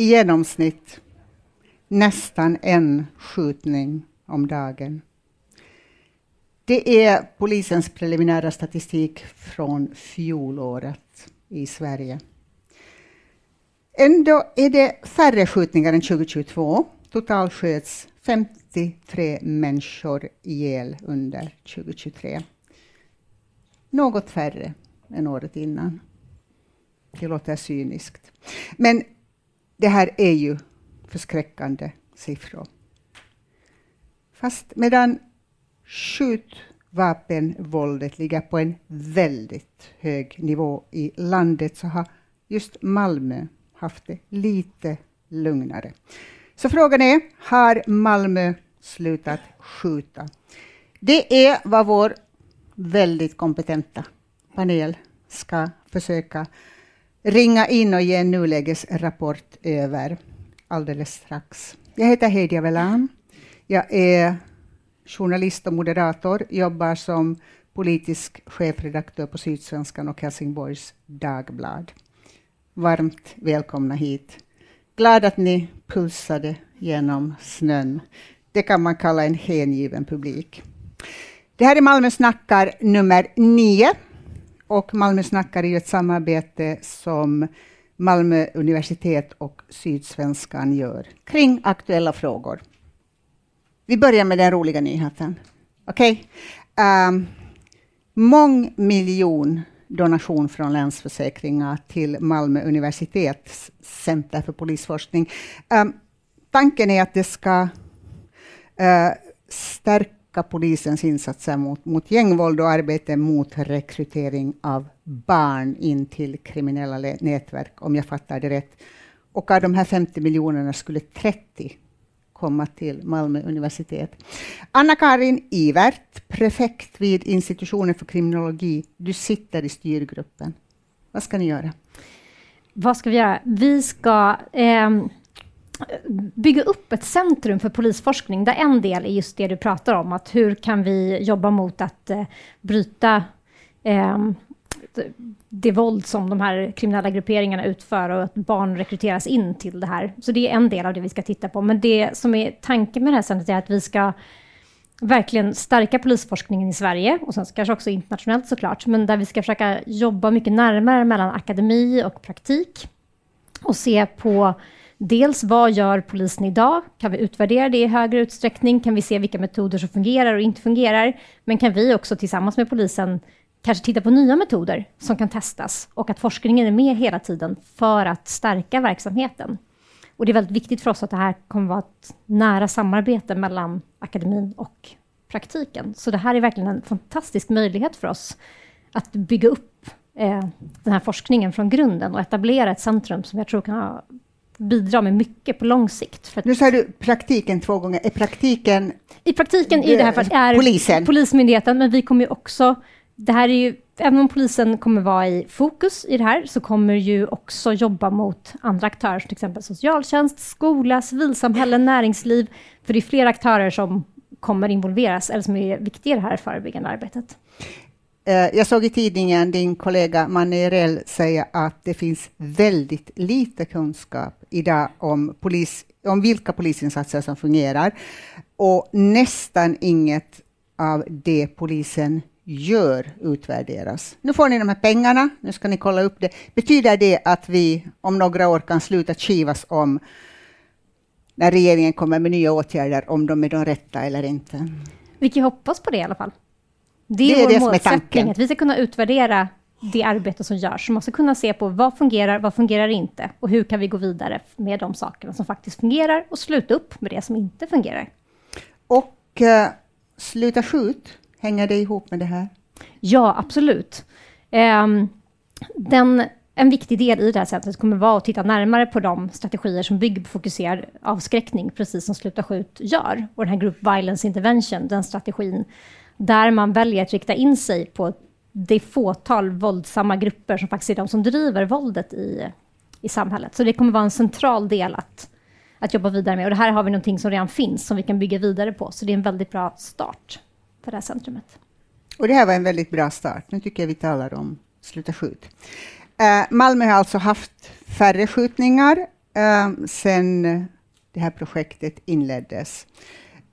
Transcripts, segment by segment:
i genomsnitt nästan en skjutning om dagen. Det är polisens preliminära statistik från fjolåret i Sverige. Ändå är det färre skjutningar än 2022. Totalt sköts 53 människor ihjäl under 2023. Något färre än året innan. Det låter cyniskt. Men det här är ju förskräckande siffror. Fast medan skjutvapenvåldet ligger på en väldigt hög nivå i landet så har just Malmö haft det lite lugnare. Så frågan är, har Malmö slutat skjuta? Det är vad vår väldigt kompetenta panel ska försöka ringa in och ge en nulägesrapport över alldeles strax. Jag heter Heidi Avelan. Jag är journalist och moderator, jobbar som politisk chefredaktör på Sydsvenskan och Helsingborgs Dagblad. Varmt välkomna hit. Glad att ni pulsade genom snön. Det kan man kalla en hängiven publik. Det här är Malmö snackar nummer nio. Och Malmö snackar är ju ett samarbete som Malmö universitet och Sydsvenskan gör kring aktuella frågor. Vi börjar med den roliga nyheten. Okej? Ehm, okay? Um, mångmiljon donation från Länsförsäkringar till Malmö universitets center för polisforskning. Um, tanken är att det ska uh, stärka polisens insatser mot, mot gängvåld och arbete mot rekrytering av barn in till kriminella nätverk, om jag fattar det rätt. Och av de här 50 miljonerna skulle 30 komma till Malmö universitet. Anna-Karin Ivert, prefekt vid institutionen för kriminologi. Du sitter i styrgruppen. Vad ska ni göra? Vad ska vi göra? Vi ska eh, bygga upp ett centrum för polisforskning, där en del är just det du pratar om, att hur kan vi jobba mot att eh, bryta eh, det våld som de här kriminella grupperingarna utför och att barn rekryteras in till det här. Så det är en del av det vi ska titta på. Men det som är tanken med det här centret är att vi ska verkligen stärka polisforskningen i Sverige och sen kanske också internationellt såklart, men där vi ska försöka jobba mycket närmare mellan akademi och praktik och se på dels vad gör polisen idag? Kan vi utvärdera det i högre utsträckning? Kan vi se vilka metoder som fungerar och inte fungerar? Men kan vi också tillsammans med polisen kanske titta på nya metoder som kan testas och att forskningen är med hela tiden för att stärka verksamheten. Och det är väldigt viktigt för oss att det här kommer vara ett nära samarbete mellan akademin och praktiken. Så det här är verkligen en fantastisk möjlighet för oss att bygga upp eh, den här forskningen från grunden och etablera ett centrum som jag tror kan ha bidra med mycket på lång sikt. nu sa du praktiken två gånger. Är praktiken... I praktiken i det här fallet är polisen. Polismyndigheten, men vi kommer ju också det här är ju, även om polisen kommer vara i fokus i det här, så kommer ju också jobba mot andra aktörer, som till exempel socialtjänst, skola, civilsamhälle, näringsliv. För det är flera aktörer som kommer involveras, eller som är viktiga i det här förebyggande arbetet. Eh, jag såg i tidningen din kollega Manerell säga att det finns väldigt lite kunskap idag om, polis, om vilka polisinsatser som fungerar och nästan inget av det polisen gör utvärderas. Nu får ni de här pengarna, nu ska ni kolla upp det. Betyder det att vi om några år kan sluta kivas om när regeringen kommer med nya åtgärder, om de är de rätta eller inte? Vi kan hoppas på det i alla fall. Det är, det är vår det målsättning, att vi ska kunna utvärdera det arbete som görs. Man ska kunna se på vad fungerar, vad fungerar inte och hur kan vi gå vidare med de sakerna som faktiskt fungerar och sluta upp med det som inte fungerar. Och uh, sluta skjut, Hänger det ihop med det här? Ja, absolut. Um, den, en viktig del i det här sättet kommer vara att titta närmare på de strategier som bygger på fokuserad avskräckning, precis som Sluta skjut gör. Och den här Group Violence Intervention, den strategin, där man väljer att rikta in sig på det fåtal våldsamma grupper som faktiskt är de som driver våldet i, i samhället. Så det kommer vara en central del att, att jobba vidare med. Och det här har vi någonting som redan finns, som vi kan bygga vidare på. Så det är en väldigt bra start för det här centrumet. Och det här var en väldigt bra start. Nu tycker jag vi talar om Sluta skjut. Eh, Malmö har alltså haft färre skjutningar eh, sen det här projektet inleddes.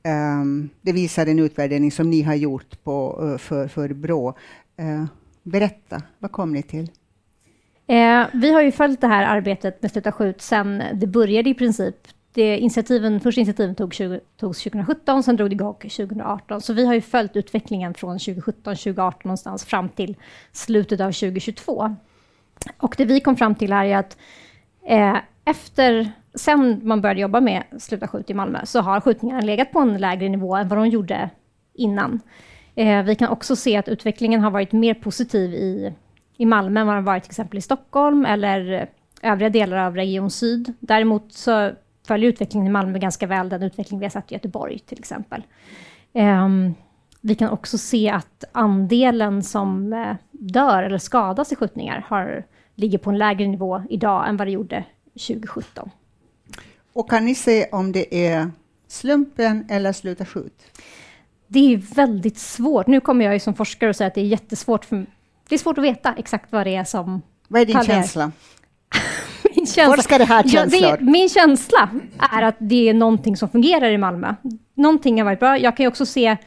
Um, det visar en utvärdering som ni har gjort på, uh, för, för Brå. Uh, berätta, vad kom ni till? Eh, vi har ju följt det här arbetet med Sluta skjut sedan det började i princip. Det initiativen, första initiativen tog 20, togs 2017, sen drog det igång 2018. Så vi har ju följt utvecklingen från 2017, 2018 någonstans fram till slutet av 2022. Och det vi kom fram till är är att eh, efter, sen man började jobba med Sluta skjut i Malmö, så har skjutningarna legat på en lägre nivå än vad de gjorde innan. Eh, vi kan också se att utvecklingen har varit mer positiv i i Malmö än vad den varit till exempel i Stockholm eller övriga delar av Region Syd. Däremot så följer utvecklingen i Malmö ganska väl den utveckling vi har sett i Göteborg till exempel. Ehm, vi kan också se att andelen som eh, dör eller skadas i skjutningar har, ligger på en lägre nivå idag än vad det gjorde 2017. Och kan ni se om det är slumpen eller sluta skjut? Det är väldigt svårt. Nu kommer jag ju som forskare och säga att det är jättesvårt för det är svårt att veta exakt vad det är som... Vad är din känsla? min känsla? Forskare här känslor. Ja, det, min känsla är att det är någonting som fungerar i Malmö. Någonting har varit bra. Jag kan ju också se...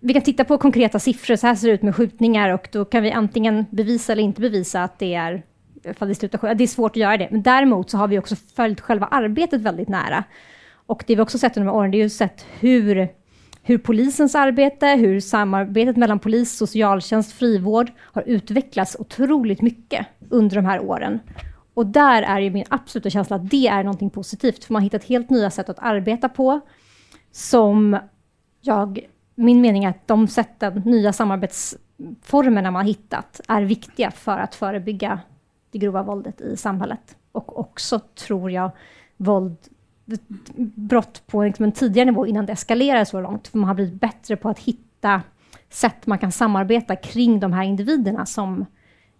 Vi kan titta på konkreta siffror, så här ser det ut med skjutningar och då kan vi antingen bevisa eller inte bevisa att det är ifall det slutar Det är svårt att göra det. Men däremot så har vi också följt själva arbetet väldigt nära. Och det vi också sett under de här åren, det är ju sett hur hur polisens arbete, hur samarbetet mellan polis, socialtjänst, frivård har utvecklats otroligt mycket under de här åren. Och där är ju min absoluta känsla att det är någonting positivt, för man har hittat helt nya sätt att arbeta på, som jag, min mening är att de sätten, nya samarbetsformerna man har hittat, är viktiga för att förebygga det grova våldet i samhället. Och också, tror jag, våld brott på liksom en tidigare nivå innan det eskalerar så långt. För man har blivit bättre på att hitta sätt man kan samarbeta kring de här individerna som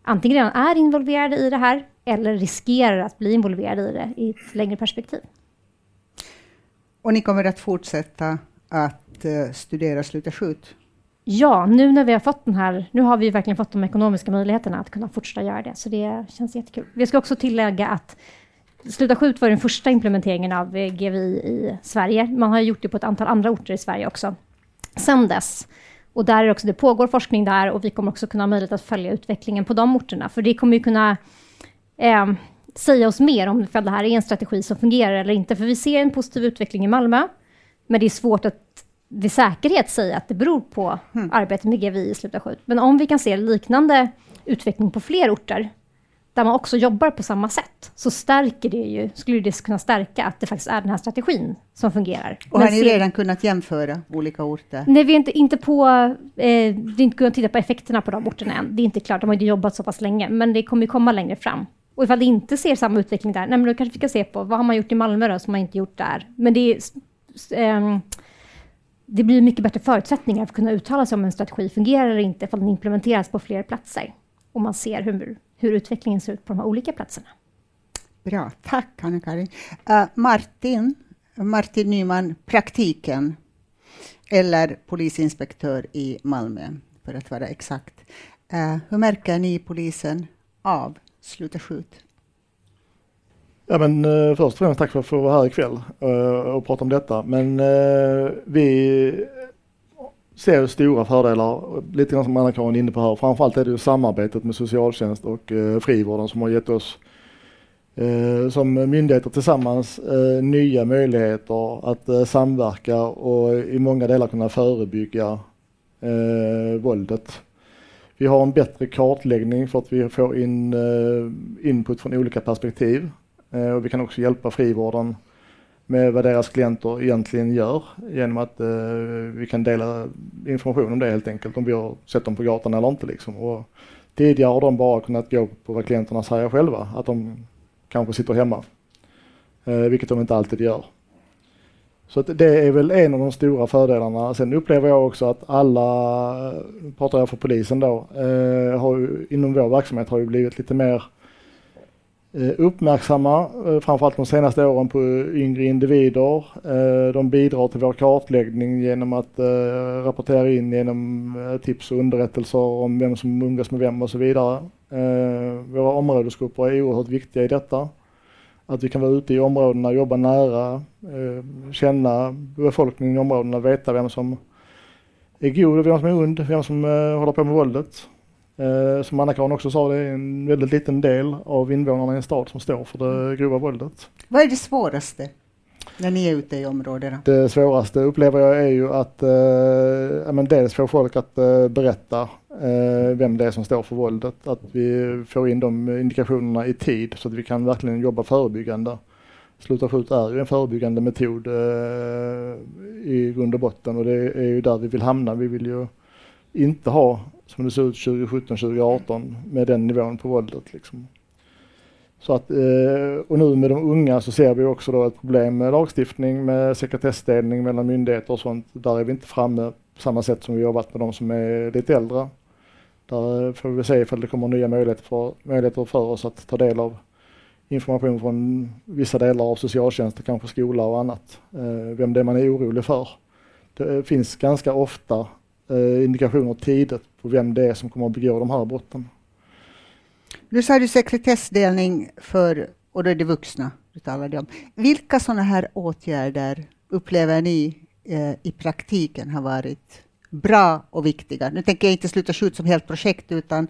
antingen redan är involverade i det här eller riskerar att bli involverade i det i ett längre perspektiv. Och ni kommer att fortsätta att eh, studera Sluta skjut? Ja, nu när vi har fått den här, nu har vi verkligen fått de ekonomiska möjligheterna att kunna fortsätta göra det, så det känns jättekul. Vi ska också tillägga att Sluta skjut var den första implementeringen av GVI i Sverige. Man har gjort det på ett antal andra orter i Sverige också. Sen dess. Och där är också, det pågår forskning där och vi kommer också kunna ha möjlighet att följa utvecklingen på de orterna. För det kommer ju kunna eh, säga oss mer om det här är en strategi som fungerar eller inte. För vi ser en positiv utveckling i Malmö, men det är svårt att vid säkerhet säga att det beror på mm. arbetet med GVI i Sluta skjut. Men om vi kan se liknande utveckling på fler orter, där man också jobbar på samma sätt, så stärker det ju, skulle det kunna stärka att det faktiskt är den här strategin som fungerar. Och har ni redan kunnat jämföra olika orter? Nej, vi är inte, inte på, eh, är inte kunnat titta på effekterna på de orterna än. Det är inte klart, de har inte jobbat så pass länge, men det kommer komma längre fram. Och ifall det inte ser samma utveckling där, nej, men då kanske vi ska se på vad har man gjort i Malmö då, som man inte gjort där. Men det är, eh, det blir mycket bättre förutsättningar för att kunna uttala sig om en strategi fungerar eller inte, ifall den implementeras på fler platser. Och man ser hur hur utvecklingen ser ut på de här olika platserna. Bra, tack Anna-Karin. Uh, eh, Martin, Martin Nyman, praktiken eller polisinspektör i Malmö, för att vara exakt. Uh, hur märker ni polisen av Sluta skjut? Ja, men, eh, först och främst tack för att få vara här ikväll eh, och prata om detta. Men eh, vi ser stora fördelar, lite grann som Anna-Karin är inne på här. Framförallt är det ju samarbetet med socialtjänst och eh, frivården som har gett oss eh, som myndigheter tillsammans eh, nya möjligheter att eh, samverka och i många delar kunna förebygga eh, våldet. Vi har en bättre kartläggning för att vi får in eh, input från olika perspektiv Eh, och vi kan också hjälpa frivården med vad deras klienter egentligen gör genom att eh, vi kan dela information om det helt enkelt, om vi har sett dem på gatan eller inte. Liksom. Och tidigare har de bara kunnat gå på vad klienterna säger själva, att de kanske sitter hemma, eh, vilket de inte alltid gör. Så det är väl en av de stora fördelarna. Sen upplever jag också att alla, eh, pratar jag för polisen då, eh, har, inom vår verksamhet har ju blivit lite mer Eh, Eh, uppmärksamma, eh, framförallt de senaste åren, på yngre individer. Eh, de bidrar till vår kartläggning genom att rapportera in genom tips och underrättelser om vem som umgås med vem och så vidare. Våra områdesgrupper är oerhört viktiga i detta. Att vi kan vara ute i områdena, jobba nära, känna befolkningen i områdena, veta vem som är god och vem som är ond, vem som håller på med våldet. Eh, som Anna-Karin också sa, det är en väldigt liten del av invånarna i en stad som står för det grova våldet. Vad är det svåraste när ni är ute i områdena? Det svåraste upplever jag är ju att eh, men dels få folk att eh, berätta eh, vem det är som står för våldet. Att vi får in de indikationerna i tid så att vi kan verkligen jobba förebyggande. Sluta skjuta är ju en förebyggande metod eh, i grund och botten och det är ju där vi vill hamna. Vi vill ju inte ha som det såg ut 2017, 2018 med den nivån på våldet. Liksom. Så att, eh, och nu med de unga så ser vi också då ett problem med lagstiftning, med sekretessdelning mellan myndigheter och sånt. Där är vi inte framme på samma sätt som vi har med de som är lite äldre. Där får vi se ifall det kommer nya möjligheter för, möjligheter för oss att ta del av information från vissa delar av socialtjänsten, kanske skola och annat. Eh, vem det är man är orolig för. Det eh, finns ganska ofta Eh, indikationer tidigt på vem det är som kommer att begå de här brotten. Nu sa du sekretessdelning för, och då är det vuxna du talade om. Vilka sådana här åtgärder upplever ni eh, i praktiken har varit bra och viktiga? Nu tänker jag inte sluta skjuta som helt projekt, utan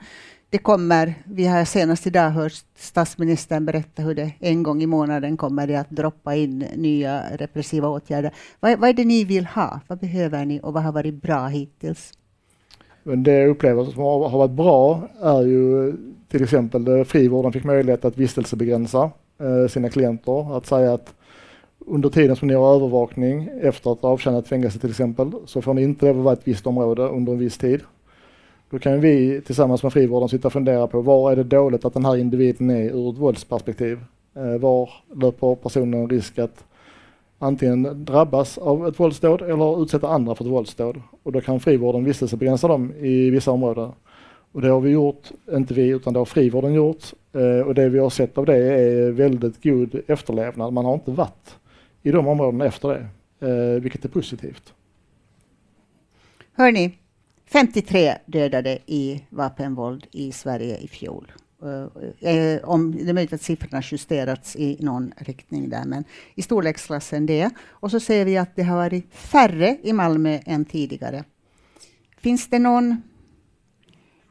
det kommer, vi har senast idag hört statsministern berätta hur det en gång i månaden kommer det att droppa in nya repressiva åtgärder. Vad, vad är det ni vill ha? Vad behöver ni och vad har varit bra hittills? Men det jag upplever som har, varit bra är ju eh, till exempel att frivården fick möjlighet att vistelsebegränsa eh, sina klienter. Att säga att under tiden som ni har övervakning efter att ha avtjänat fängelse till exempel så får ni inte leva i ett visst område under en viss tid. Då kan vi tillsammans med frivården sitta och fundera på var är det dåligt att den här individen är ur ett våldsperspektiv? Eh, var löper personen risk att antingen drabbas av ett våldsdåd eller utsätta andra för ett våldsdåd? Och då kan frivården vistelsebegränsa dem i vissa områden. Och det har vi gjort, inte vi, utan det har frivården gjort. Eh, och det vi har sett av det är väldigt god efterlevnad. Man har inte varit i de områdena efter det, eh, vilket är positivt. Hörni, 53 dödade i vapenvåld i Sverige i fjol. Uh, om, det är möjligt att siffrorna justerats i någon riktning där, men i storleksklassen det. Och så ser vi att det har varit färre i Malmö än tidigare. Finns det någon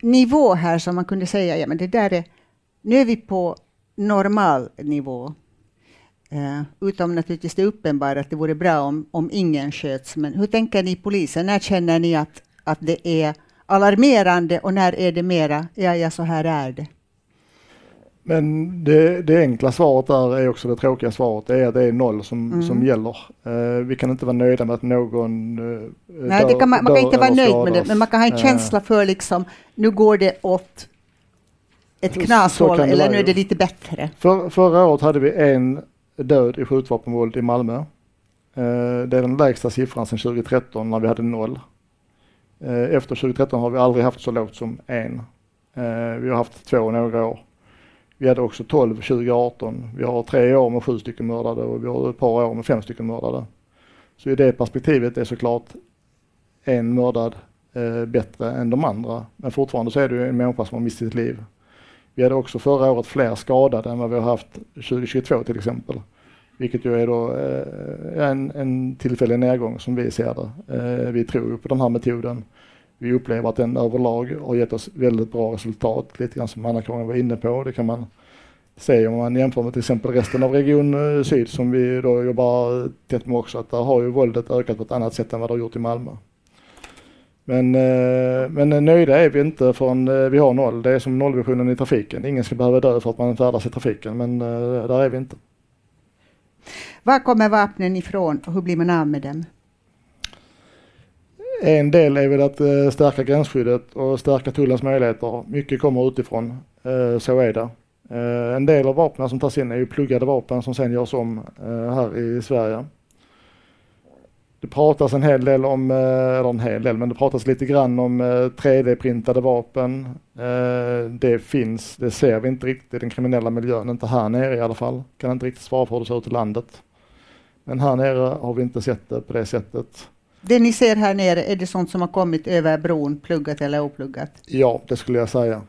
nivå här som man kunde säga, ja men det där är, nu är vi på normal nivå. Uh, utom naturligtvis det uppenbara att det vore bra om, om ingen sköts. Men hur tänker ni polisen? När känner ni att, att det är alarmerande och när är det mera, ja, ja, så här är det? Men det, det, enkla svaret där är också det tråkiga svaret, det är att det är noll som, mm. som gäller. Uh, vi kan inte vara nöjda med att någon uh, Nej, dör, kan man, man kan inte vara nöjd med det, men man kan ha en uh, känsla för liksom, nu går det åt ett knashåll, eller nu är det lite bättre. För, förra året hade vi en död i skjutvapenvåld i Malmö. Uh, det är den lägsta siffran sedan 2013 när vi hade noll. Eh, efter 2013 har vi aldrig haft så lågt som en. Eh, vi har haft två några år. Vi hade också 12 2018. Vi har tre år med sju stycken mördade och vi har ett par år med fem stycken mördade. Så i det perspektivet är såklart en mördad eh, bättre än de andra. Men fortfarande så är det ju en människa som har mist sitt liv. Vi hade också förra året fler skadade än vad vi har haft 2022 till exempel. Vilket ju är då eh, en, en tillfällig nedgång som vi ser det. Eh, vi tror på den här metoden vi upplever att den överlag har gett oss väldigt bra resultat, lite grann som Anna-Karin var inne på. Det kan man se om man jämför med till exempel resten av Region eh, Syd som vi då jobbar tätt med också, att där har ju våldet ökat på ett annat sätt än vad det har gjort i Malmö. Men, men nöjda är vi inte förrän vi har noll. Det är som nollvisionen i trafiken. Ingen ska behöva dö för att man färdas i trafiken, men där är vi inte. Var kommer vapnen ifrån och hur blir man av med dem? En del är väl att eh, stärka gränsskyddet och stärka tullens möjligheter. Mycket kommer utifrån, eh, så är det. Eh, en del av vapnen som tas in är ju pluggade vapen som sen görs om här i Sverige. Det pratas en hel del om, eller en hel del, men det pratas lite grann om 3D-printade vapen. Det finns, det ser vi inte riktigt i den kriminella miljön, inte här nere i alla fall. Kan inte riktigt svara på hur det ser ut i landet. Men här nere har vi inte sett det på det sättet. Det ni ser här nere, är det sånt som har kommit över bron, pluggat eller opluggat? Ja, det skulle jag säga.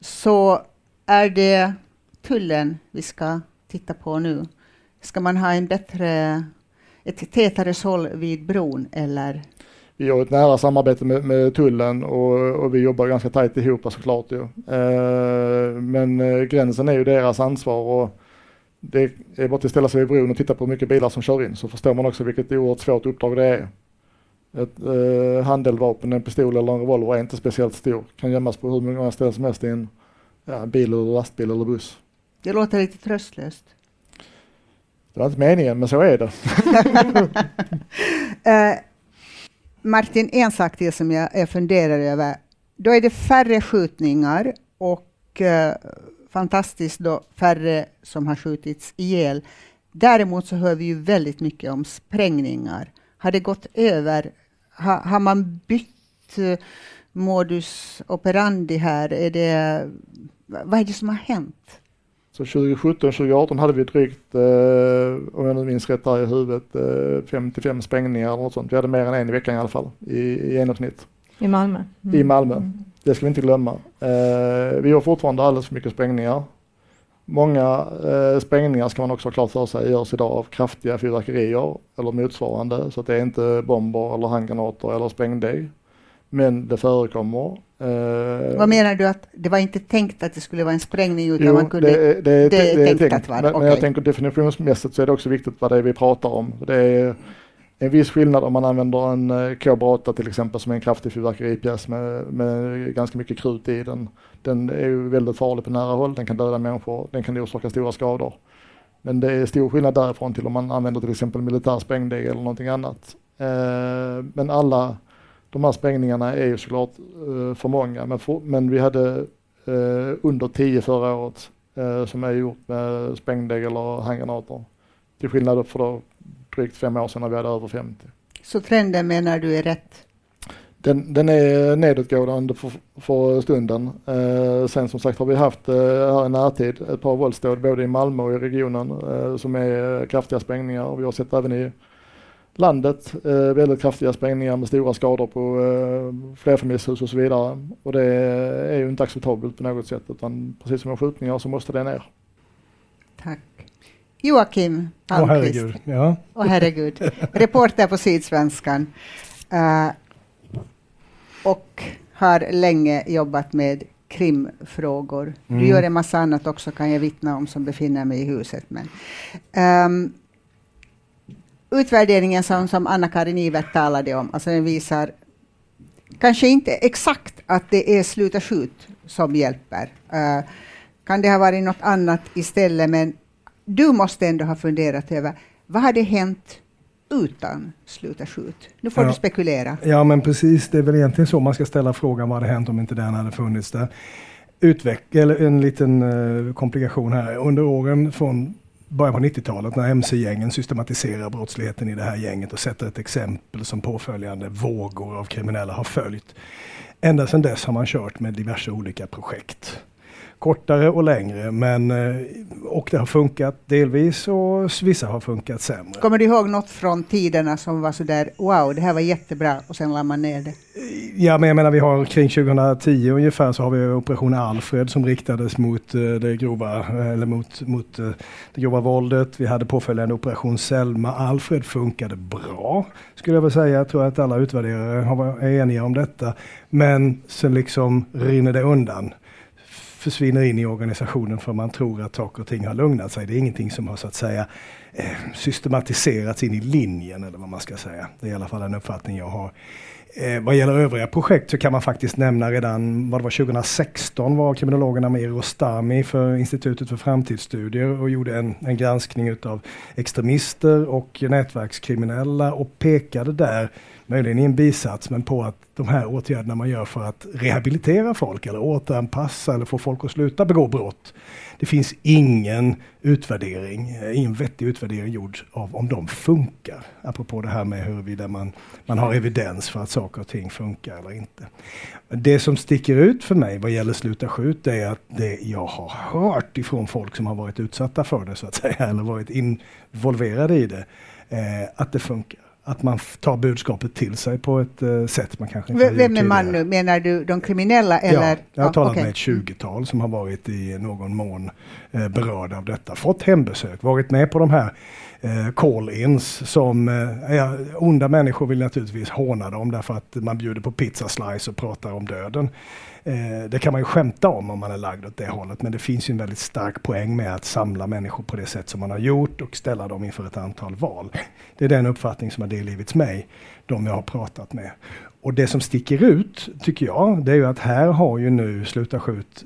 Så är det tullen vi ska titta på nu? Ska man ha en bättre, ett tätare såll vid bron eller? Vi har ett nära samarbete med, med tullen och, och, vi jobbar ganska tajt ihop såklart. Ju. Eh, men eh, gränsen är ju deras ansvar och det är bara att ställa sig vid bron och titta på hur mycket bilar som kör in så förstår man också vilket oerhört svårt uppdrag det är. Ett eh, handeldvapen, en pistol eller en revolver är inte speciellt stor. Kan gömmas på hur många ställen som helst i en ja, bil eller lastbil eller buss. Det låter lite tröstlöst. Det var inte meningen, men så är det. Eh, Martin, en sak till som jag, jag funderar över. Då är det färre skjutningar och eh, fantastiskt då färre som har skjutits ihjäl. Däremot så hör vi ju väldigt mycket om sprängningar. Har det gått över? Ha, har man bytt eh, modus operandi här? Är det, vad är det som har hänt? Så 2017, 2018 hade vi drygt, eh, om jag nu minns rätt där i huvudet, eh, 55 sprängningar eller något sånt. Vi hade mer än en i veckan i alla fall i, i genomsnitt. I Malmö? Mm. I Malmö. Mm. Det ska vi inte glömma. Eh, vi har fortfarande alldeles för mycket sprängningar. Många eh, sprängningar ska man också ha klart för sig görs idag av kraftiga fyrverkerier eller motsvarande. Så att det är inte bomber eller handgranater eller sprängdeg. Men det förekommer. Eh, Vad menar du att det var inte tänkt att det skulle vara en sprängning utan jo, man kunde, det, det, det, det är tänkt, tänkt att vara? Men, okay. men jag tänker definitionsmässigt så är det också viktigt vad det är vi pratar om. Det är en viss skillnad om man använder en eh, K8 till exempel som är en kraftig fyrverkeripjäs med, med ganska mycket krut i den. Den är ju väldigt farlig på nära håll, den kan döda människor, den kan orsaka stora skador. Men det är stor skillnad därifrån till om man använder till exempel militär sprängdeg eller någonting annat. Eh, men alla de här sprängningarna är ju såklart eh, för många, men, för, men vi hade eh, under 10 förra året eh, som är gjort med sprängdeg eller handgranater. Till skillnad för då drygt fem år sedan när vi hade över 50. Så trenden menar du är rätt? Den, den är nedåtgående för, för stunden. Sen som sagt har vi haft här i närtid ett par våldsdåd både i Malmö och i regionen som är kraftiga sprängningar och vi har sett även i landet. Eh, väldigt kraftiga sprängningar med stora skador på eh, flerfamiljshus och så vidare. Och det är ju inte acceptabelt på något sätt utan precis som med skjutningar så måste det ner. Tack. Joakim Palmqvist. Åh herregud. Ja. Åh herregud. Reporter på Sydsvenskan. Uh, och har länge jobbat med krimfrågor. Du mm. gör en massa annat också kan jag vittna om som befinner mig i huset. Men, um, utvärderingen som, som Anna-Karin Ivert talade om, alltså den visar kanske inte exakt att det är sluta skjut som hjälper. Uh, kan det ha varit något annat istället, men du måste ändå ha funderat över vad hade hänt utan sluta skjut? Nu får ja. du spekulera. Ja, men precis. Det är väl egentligen så man ska ställa frågan vad hade hänt om inte den hade funnits där. Utveck eller en liten uh, komplikation här. Under åren från början på 90-talet när mc-gängen systematiserar brottsligheten i det här gänget och sätter ett exempel som påföljande vågor av kriminella har följt. Ända sedan dess har man kört med diverse olika projekt kortare och längre. Men, eh, och det har funkat delvis och vissa har funkat sämre. Kommer du ihåg något från tiderna som var sådär wow, det här var jättebra och sen la man ner det? Ja, men jag menar vi har kring 2010 ungefär så har vi Operation Alfred som riktades mot eh, det grova, eller mot, mot eh, det grova våldet. Vi hade påföljande Operation Selma. Alfred funkade bra skulle jag vilja säga. Jag tror att alla utvärderare är eniga om detta. Men sen liksom rinner det undan försvinner in i organisationen för man tror att saker och ting har lugnat sig. Det är ingenting som har så att säga eh, systematiserats in i linjen eller vad man ska säga. Det är i alla fall en uppfattning jag har. Eh, vad gäller övriga projekt så kan man faktiskt nämna redan vad det var 2016 var kriminologerna med Rostami för Institutet för framtidsstudier och gjorde en, en granskning utav extremister och nätverkskriminella och pekade där möjligen i en bisats, men på att de här åtgärderna man gör för att rehabilitera folk eller återanpassa eller få folk att sluta begå brott. Det finns ingen utvärdering, eh, ingen vettig utvärdering gjord av om de funkar. Apropå det här med huruvida man, man har evidens för att saker och ting funkar eller inte. Det som sticker ut för mig vad gäller Sluta skjut är att det jag har hört ifrån folk som har varit utsatta för det så att säga, eller varit involverade i det, eh, att det funkar att man tar budskapet till sig på ett uh, sätt man kanske inte v Vem är man nu? Menar du de kriminella? Eller? Ja, jag har talat okay. med ett tjugotal som har varit i någon mån uh, berörda av detta. Fått hembesök, varit med på de här uh, call-ins som ja, onda människor vill naturligtvis håna dem därför att man bjuder på pizza slice och pratar om döden. Eh, det kan man ju skämta om om man är lagd åt det hållet men det finns ju en väldigt stark poäng med att samla människor på det sätt som man har gjort och ställa dem inför ett antal val. Det är den uppfattning som har delgivits mig, de jag har pratat med. Och det som sticker ut, tycker jag, det är ju att här har ju nu Sluta skjut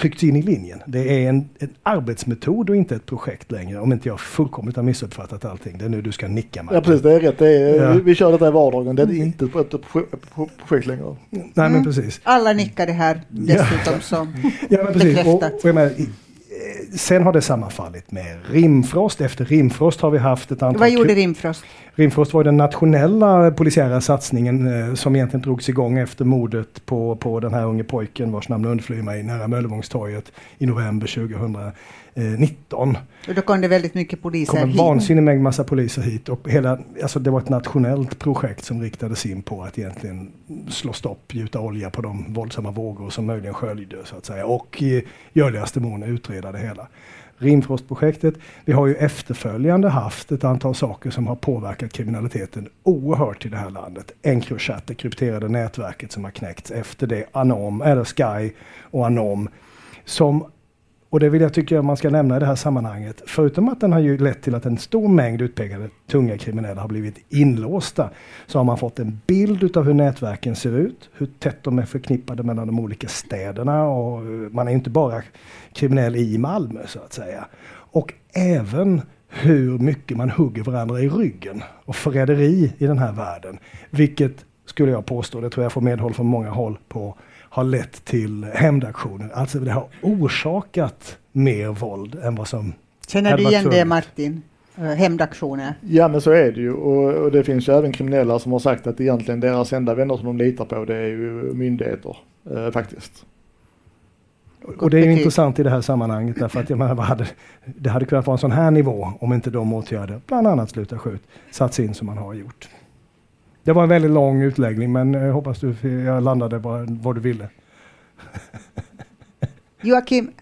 tryckts in i linjen. Det är en, en, arbetsmetod och inte ett projekt längre om inte jag fullkomligt har missuppfattat allting. Det är nu du ska nicka Martin. Ja precis, det är rätt. Det är, ja. vi, kör detta i vardagen. Det är inte ett, ett, ett projekt längre. Nej mm. men precis. Alla nickade här dessutom som ja, men precis. bekräftat. Och, och menar, sen har det sammanfallit med Rimfrost. Efter Rimfrost har vi haft ett antal... Vad gjorde Rimfrost? Rimfrost var den nationella polisiära satsningen eh, som egentligen drogs igång efter mordet på, på den här unge pojken vars namn undflyr mig nära Möllevångstorget i november 2019. Och då kom det väldigt mycket poliser hit? Det kom en vansinnig mängd massa poliser hit och hela, alltså det var ett nationellt projekt som riktades in på att egentligen slå stopp, gjuta olja på de våldsamma vågor som möjligen sköljde så att säga och i görligaste mån utreda det hela. Rimfrostprojektet. Vi har ju efterföljande haft ett antal saker som har påverkat kriminaliteten oerhört i det här landet. Encrochat, det krypterade nätverket som har knäckts efter det. Anom, eller Sky och Anom. Som och det vill jag tycka man ska nämna i det här sammanhanget. Förutom att den har ju lett till att en stor mängd utpekade tunga kriminella har blivit inlåsta. Så har man fått en bild utav hur nätverken ser ut. Hur tätt de är förknippade mellan de olika städerna. Och eh, man är inte bara kriminell i Malmö så att säga. Och även hur mycket man hugger varandra i ryggen. Och förräderi i den här världen. Vilket skulle jag påstå, det tror jag får medhåll från många håll på har lett till hämndaktioner. Alltså det har orsakat mer våld än vad som Känner du igen det Martin? Eh, hämndaktioner? Ja men så är det ju och, och, det finns ju även kriminella som har sagt att egentligen deras enda vänner som de litar på det är ju myndigheter eh, faktiskt. Och det är ju intressant i det här sammanhanget därför att jag menar, vad hade, det hade kunnat vara en sån här nivå om inte de åtgärder, bland annat Sluta skjut, satts in som man har gjort. Det var en väldigt lång utläggning men jag hoppas du jag landade vad du ville. Joakim,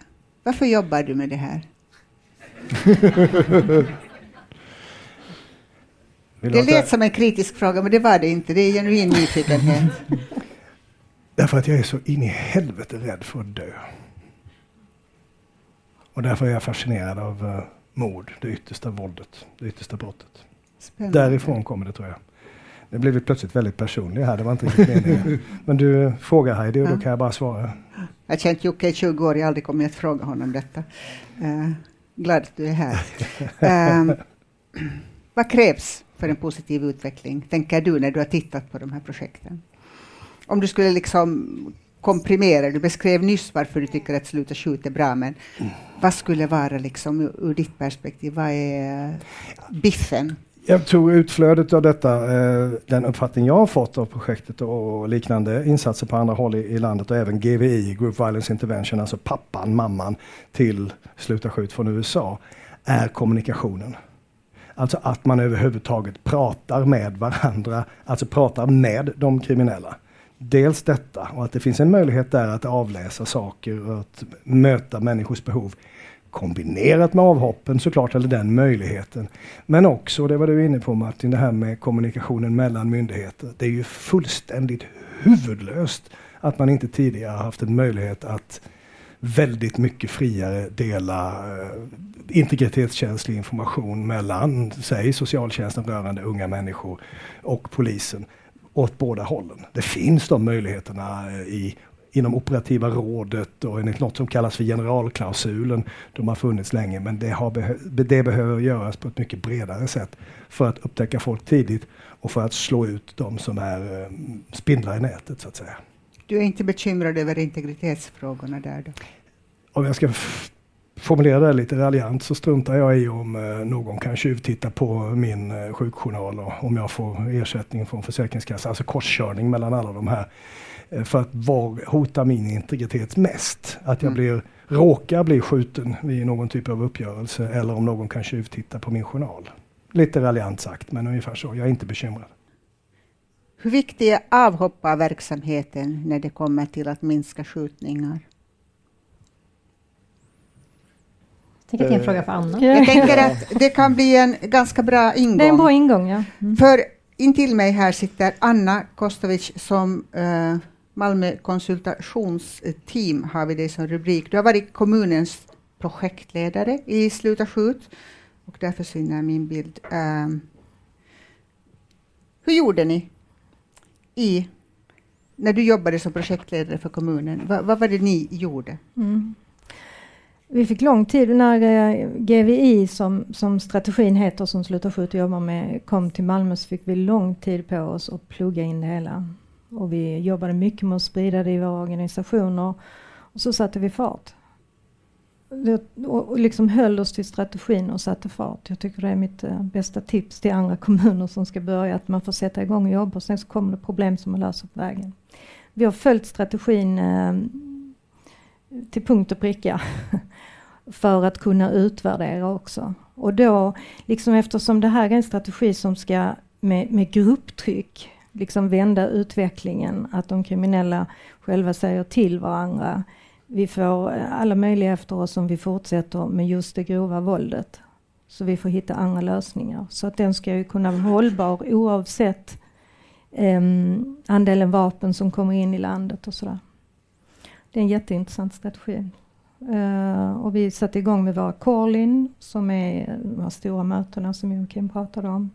varför jobbar du med det här? det lät som en kritisk fråga men det var det inte. Det är genuin nyfikenhet. Därför att jag är så in i helvete rädd för att dö. Och därför är jag fascinerad av uh, mord, det yttersta våldet, det yttersta brottet. Spännande. Därifrån kommer det tror jag. Nu blev vi plötsligt väldigt personliga här, det var inte riktigt meningen. Men du frågar Heidi och då kan jag bara svara. Jag har känt Jocke i 20 år, jag har aldrig kommit att fråga honom detta. Uh, glad att du är här. Uh, vad krävs för en positiv utveckling, tänker du, när du har tittat på de här projekten? Om du skulle liksom komprimera, du beskrev nyss varför du tycker att Sluta skjut är bra, men vad skulle vara liksom ur ditt perspektiv, vad är biffen? Jag tror utflödet av detta, eh, den uppfattning jag har fått av projektet och liknande insatser på andra håll i, i landet och även GVI, Group Violence Intervention, alltså pappan, mamman till Sluta skjut från USA, är kommunikationen. Alltså att man överhuvudtaget pratar med varandra, alltså pratar med de kriminella. Dels detta och att det finns en möjlighet där att avläsa saker och att möta människors behov kombinerat med avhoppen såklart, eller den möjligheten. Men också, det var du inne på Martin, det här med kommunikationen mellan myndigheter. Det är ju fullständigt huvudlöst att man inte tidigare haft en möjlighet att väldigt mycket friare dela eh, integritetskänslig information mellan, säg socialtjänsten rörande unga människor och polisen åt båda hållen. Det finns de möjligheterna eh, i inom operativa rådet och enligt något som kallas för generalklausulen. De har funnits länge men det, behö det behöver göras på ett mycket bredare sätt för att upptäcka folk tidigt och för att slå ut de som är eh, spindlar i nätet så att säga. Du är inte bekymrad över integritetsfrågorna där då? Om jag ska formulera det lite raljant så struntar jag i om eh, någon kan tjuvtitta på min eh, sjukjournal och om jag får ersättning från Försäkringskassan. Alltså korskörning mellan alla de här för att vad hotar min integritet mest? Att jag mm. blir, råkar bli skjuten vid någon typ av uppgörelse eller om någon kan tjuvtitta på min journal. lite raljant sagt, men ungefär så. Jag är inte bekymrad. Hur viktig är avhopparverksamheten när det kommer till att minska skjutningar? Jag tänker att det är en Eh, fråga för Anna. Jag tänker att det kan bli en ganska bra ingång. Det är en bra ingång, ja. Mm. För intill mig här sitter Anna Kostovic som eh, Malmö konsultationsteam har vi det som rubrik. Du har varit kommunens projektledare i Sluta skjut och där försvinner min bild. Um, hur gjorde ni i, när du jobbade som projektledare för kommunen? Va, vad var det ni gjorde? Mm. Vi fick lång tid när eh, GVI som, som strategin heter som Sluta skjut jobbar med kom till Malmö så fick vi lång tid på oss att plugga in det hela. Och vi jobbade mycket med att sprida det i våra organisationer och så satte vi fart. Och, liksom höll oss till strategin och satte fart. Jag tycker det är mitt eh, bästa tips till andra kommuner som ska börja att man får sätta igång och jobba och sen så kommer det problem som man löser på vägen. Vi har följt strategin eh, till punkt och pricka för att kunna utvärdera också. Och då, liksom eftersom det här är en strategi som ska med, med grupptryck liksom vända utvecklingen, att de kriminella själva säger till varandra. Vi får alla möjliga efter oss om vi fortsätter med just det grova våldet. Så vi får hitta andra lösningar. Så att den ska ju kunna vara hållbar oavsett um, andelen vapen som kommer in i landet och sådär. Det är en jätteintressant strategi. Uh, och vi satte igång med våra call som är de här stora mötena som Joakim pratade om.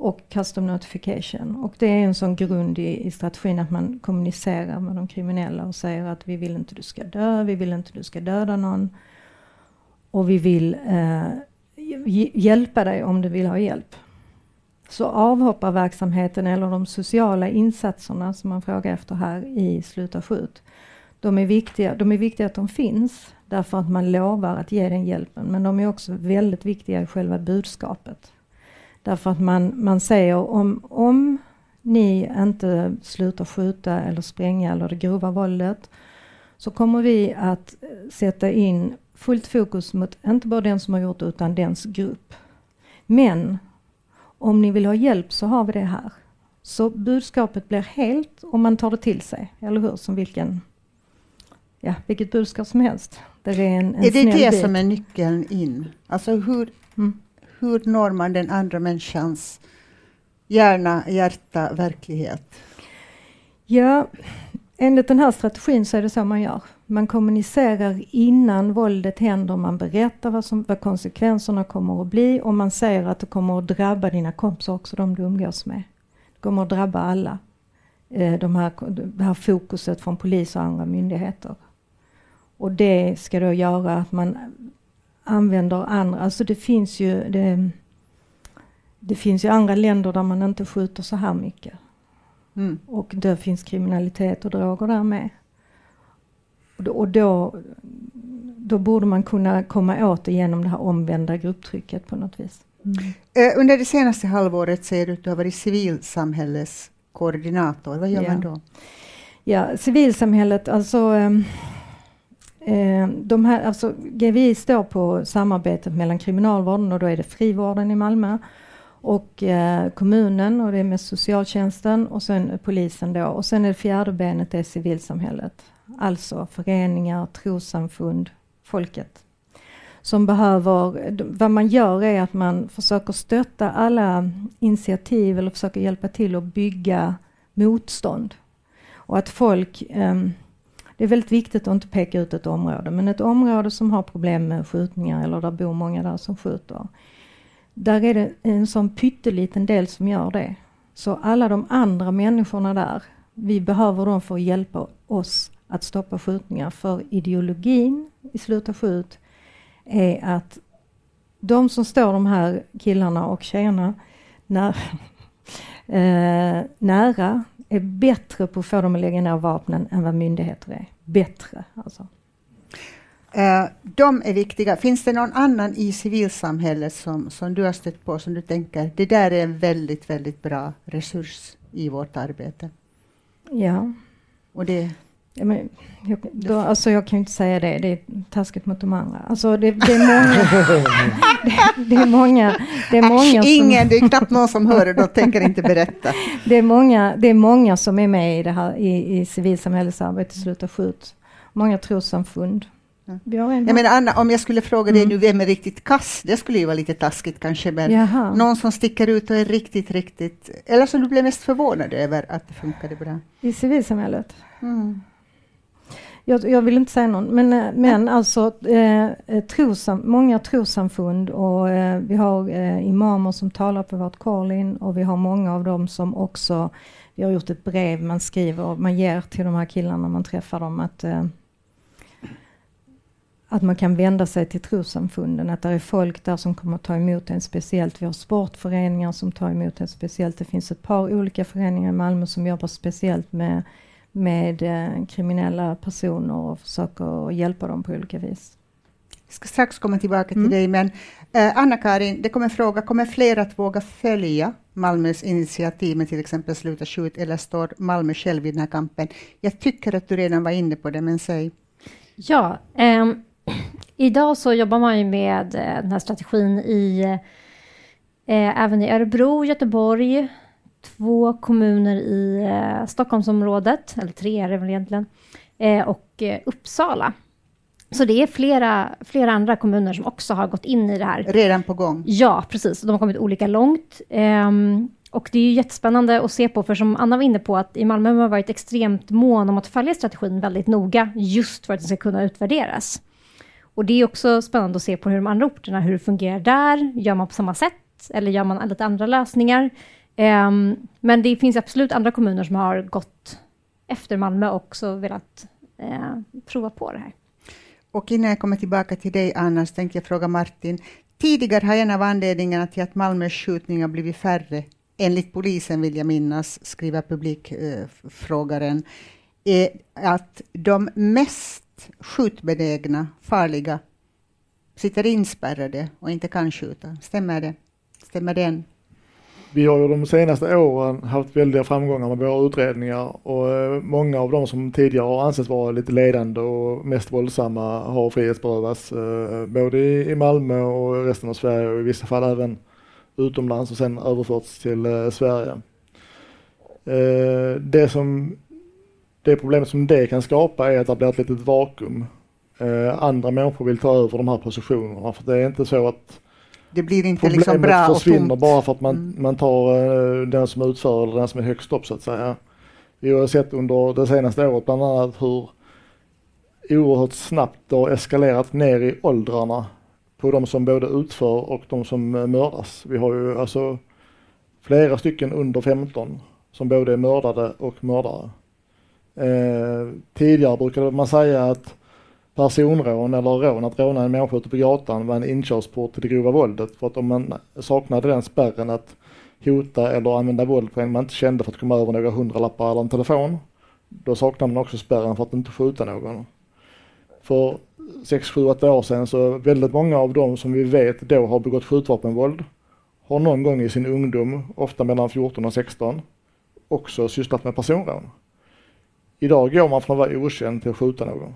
Och Custom Notification. Och det är en sån grund i, i strategin att man kommunicerar med de kriminella och säger att vi vill inte du ska dö, vi vill inte du ska döda någon. Och vi vill eh, hjälpa dig om du vill ha hjälp. Så avhopparverksamheten eller de sociala insatserna som man frågar efter här i Sluta skjut de är, viktiga, de är viktiga att de finns därför att man lovar att ge den hjälpen. Men de är också väldigt viktiga i själva budskapet. Därför att man, man säger om, om ni inte slutar skjuta eller spränga eller det grova våldet så kommer vi att sätta in fullt fokus mot inte bara den som har gjort det utan dens grupp. Men om ni vill ha hjälp så har vi det här. Så budskapet blir helt om man tar det till sig, eller hur? Som vilken ja, vilket budskap som helst. Där är en, en är det det bit. som är nyckeln in? Alltså hur, mm hur når man den andra människans hjärna, hjärta, verklighet? Ja, enligt den här strategin så är det så man gör. Man kommunicerar innan våldet händer, man berättar vad, som, vad konsekvenserna kommer att bli och man säger att det kommer att drabba dina kompisar också, de du umgås med. Det kommer att drabba alla. Eh, de här, det här fokuset från polis och andra myndigheter. Och det ska då göra att man använder andra, alltså det finns ju det, det finns ju andra länder där man inte skjuter så här mycket. Mm. Och det finns kriminalitet och droger där med. Och då, och då, då borde man kunna komma åt det genom det här omvända grupptrycket på något vis. Mm. Uh, under det senaste halvåret ser du att du har varit civilsamhälleskoordinator. Vad gör ja. man då? Ja, civilsamhället, alltså um, Eh, de här, alltså, GVI står på samarbetet mellan kriminalvården och då är det frivården i Malmö och eh, kommunen och det är med socialtjänsten och sen polisen då och sen är det fjärde benet det är civilsamhället. Alltså föreningar, trossamfund, folket. Som behöver, vad man gör är att man försöker stötta alla initiativ eller försöker hjälpa till att bygga motstånd. Och att folk eh, det är väldigt viktigt att inte peka ut ett område, men ett område som har problem med skjutningar eller där bor många där som skjuter. Där är det en sån pytteliten del som gör det. Så alla de andra människorna där, vi behöver dem för att hjälpa oss att stoppa skjutningar. För ideologin i Sluta skjut är att de som står de här killarna och tjejerna när, eh, nära är bättre på att få dem att lägga ner vapnen än vad myndigheter är. Bättre alltså. Uh, de är viktiga. Finns det någon annan i civilsamhället som, som du har stött på som du tänker, det där är en väldigt, väldigt bra resurs i vårt arbete? Ja. Och det? Ja, men, jag, då, alltså jag kan ju inte säga det, det är taskigt mot de andra. Alltså det, det är många. det, det, är många. Det är många Äsch, ingen, det är knappt någon som hör det, då tänker inte berätta. det, är många, det är många som är med i det här i, i civilsamhällesarbete, Sluta skjut. Många trossamfund. Vi har en jag menar, Anna, om jag skulle fråga dig mm. nu, vem är riktigt kass? Det skulle ju vara lite taskigt kanske, men Jaha. någon som sticker ut och är riktigt, riktigt... Eller som du blev mest förvånad över att det funkade bra? I civilsamhället? Mm. Jag, jag, vill inte säga någon, men, eh, men alltså eh, eh, trosam, många trossamfund och eh, vi har eh, imamer som talar på vårt Korlin och vi har många av dem som också, vi har gjort ett brev man skriver och man ger till de här killarna när man träffar dem att eh, att man kan vända sig till trossamfunden, att det är folk där som kommer att ta emot en speciellt. Vi har sportföreningar som tar emot en speciellt. Det finns ett par olika föreningar i Malmö som jobbar speciellt med med eh, kriminella personer och försöker hjälpa dem på olika vis. Jag ska strax komma tillbaka till mm. dig, men eh, Anna-Karin, det kommer en fråga, kommer fler att våga följa Malmös initiativ med till exempel Sluta skjut, eller står Malmö själv i den här kampen? Jag tycker att du redan var inne på det, men säg. Ja, eh, idag så jobbar man ju med eh, den här strategin i eh, även i Örebro, Göteborg, två kommuner i eh, Stockholmsområdet, eller tre är det väl egentligen, eh, och eh, Uppsala. Så det är flera, flera andra kommuner som också har gått in i det här. Redan på gång? Ja, precis. De har kommit olika långt. Ehm, och det är ju jättespännande att se på, för som Anna var inne på, att i Malmö har man varit extremt mån om att följa strategin väldigt noga, just för att den ska kunna utvärderas. Och det är också spännande att se på hur de andra orterna, hur det fungerar där. Gör man på samma sätt? Eller gör man lite andra lösningar? Um, men det finns absolut andra kommuner som har gått efter Malmö och också velat uh, prova på det här. Och innan jag kommer tillbaka till dig, Anna, så tänkte jag fråga Martin. Tidigare har en av anledningarna till att Malmös skjutningar blivit färre, enligt polisen vill jag minnas, skriver publikfrågaren, eh, uh, är att de mest skjutbenägna, farliga, sitter inspärrade och inte kan skjuta. Stämmer det? Stämmer den vi har ju de senaste åren haft väldiga framgångar med våra utredningar och eh, många av de som tidigare har ansetts vara lite ledande och mest våldsamma har frihetsberövats eh, både i Malmö och resten av Sverige och i vissa fall även utomlands och sen överförts till eh, Sverige. Det, som, det problemet som det kan skapa är att det blir ett litet vakuum. Andra människor vill ta över de här positionerna för det är inte så att det blir inte Problemet liksom bra och försvinner bara för att man, mm. man tar uh, den som utför eller den som är högst upp så att säga. Vi har sett under det senaste året bland annat hur oerhört snabbt det har eskalerat ner i åldrarna på de som både utför och de som uh, mördas. Vi har ju alltså flera stycken under 15 som både är mördade och mördare. Eh, tidigare brukade man säga att personrån eller rån, att råna en människa ute på gatan var en inkörsport till det grova våldet. För att om man saknade den spärren att hota eller använda våld på en man inte kände för att komma över några hundralappar eller en telefon, då saknade man också spärren för att inte skjuta någon. För 6, 7, 8 år sedan så väldigt många av dem som vi vet då har begått skjutvapenvåld har någon gång i sin ungdom, ofta mellan 14 och 16, också sysslat med personrån. Idag går man från att vara okänd till att skjuta någon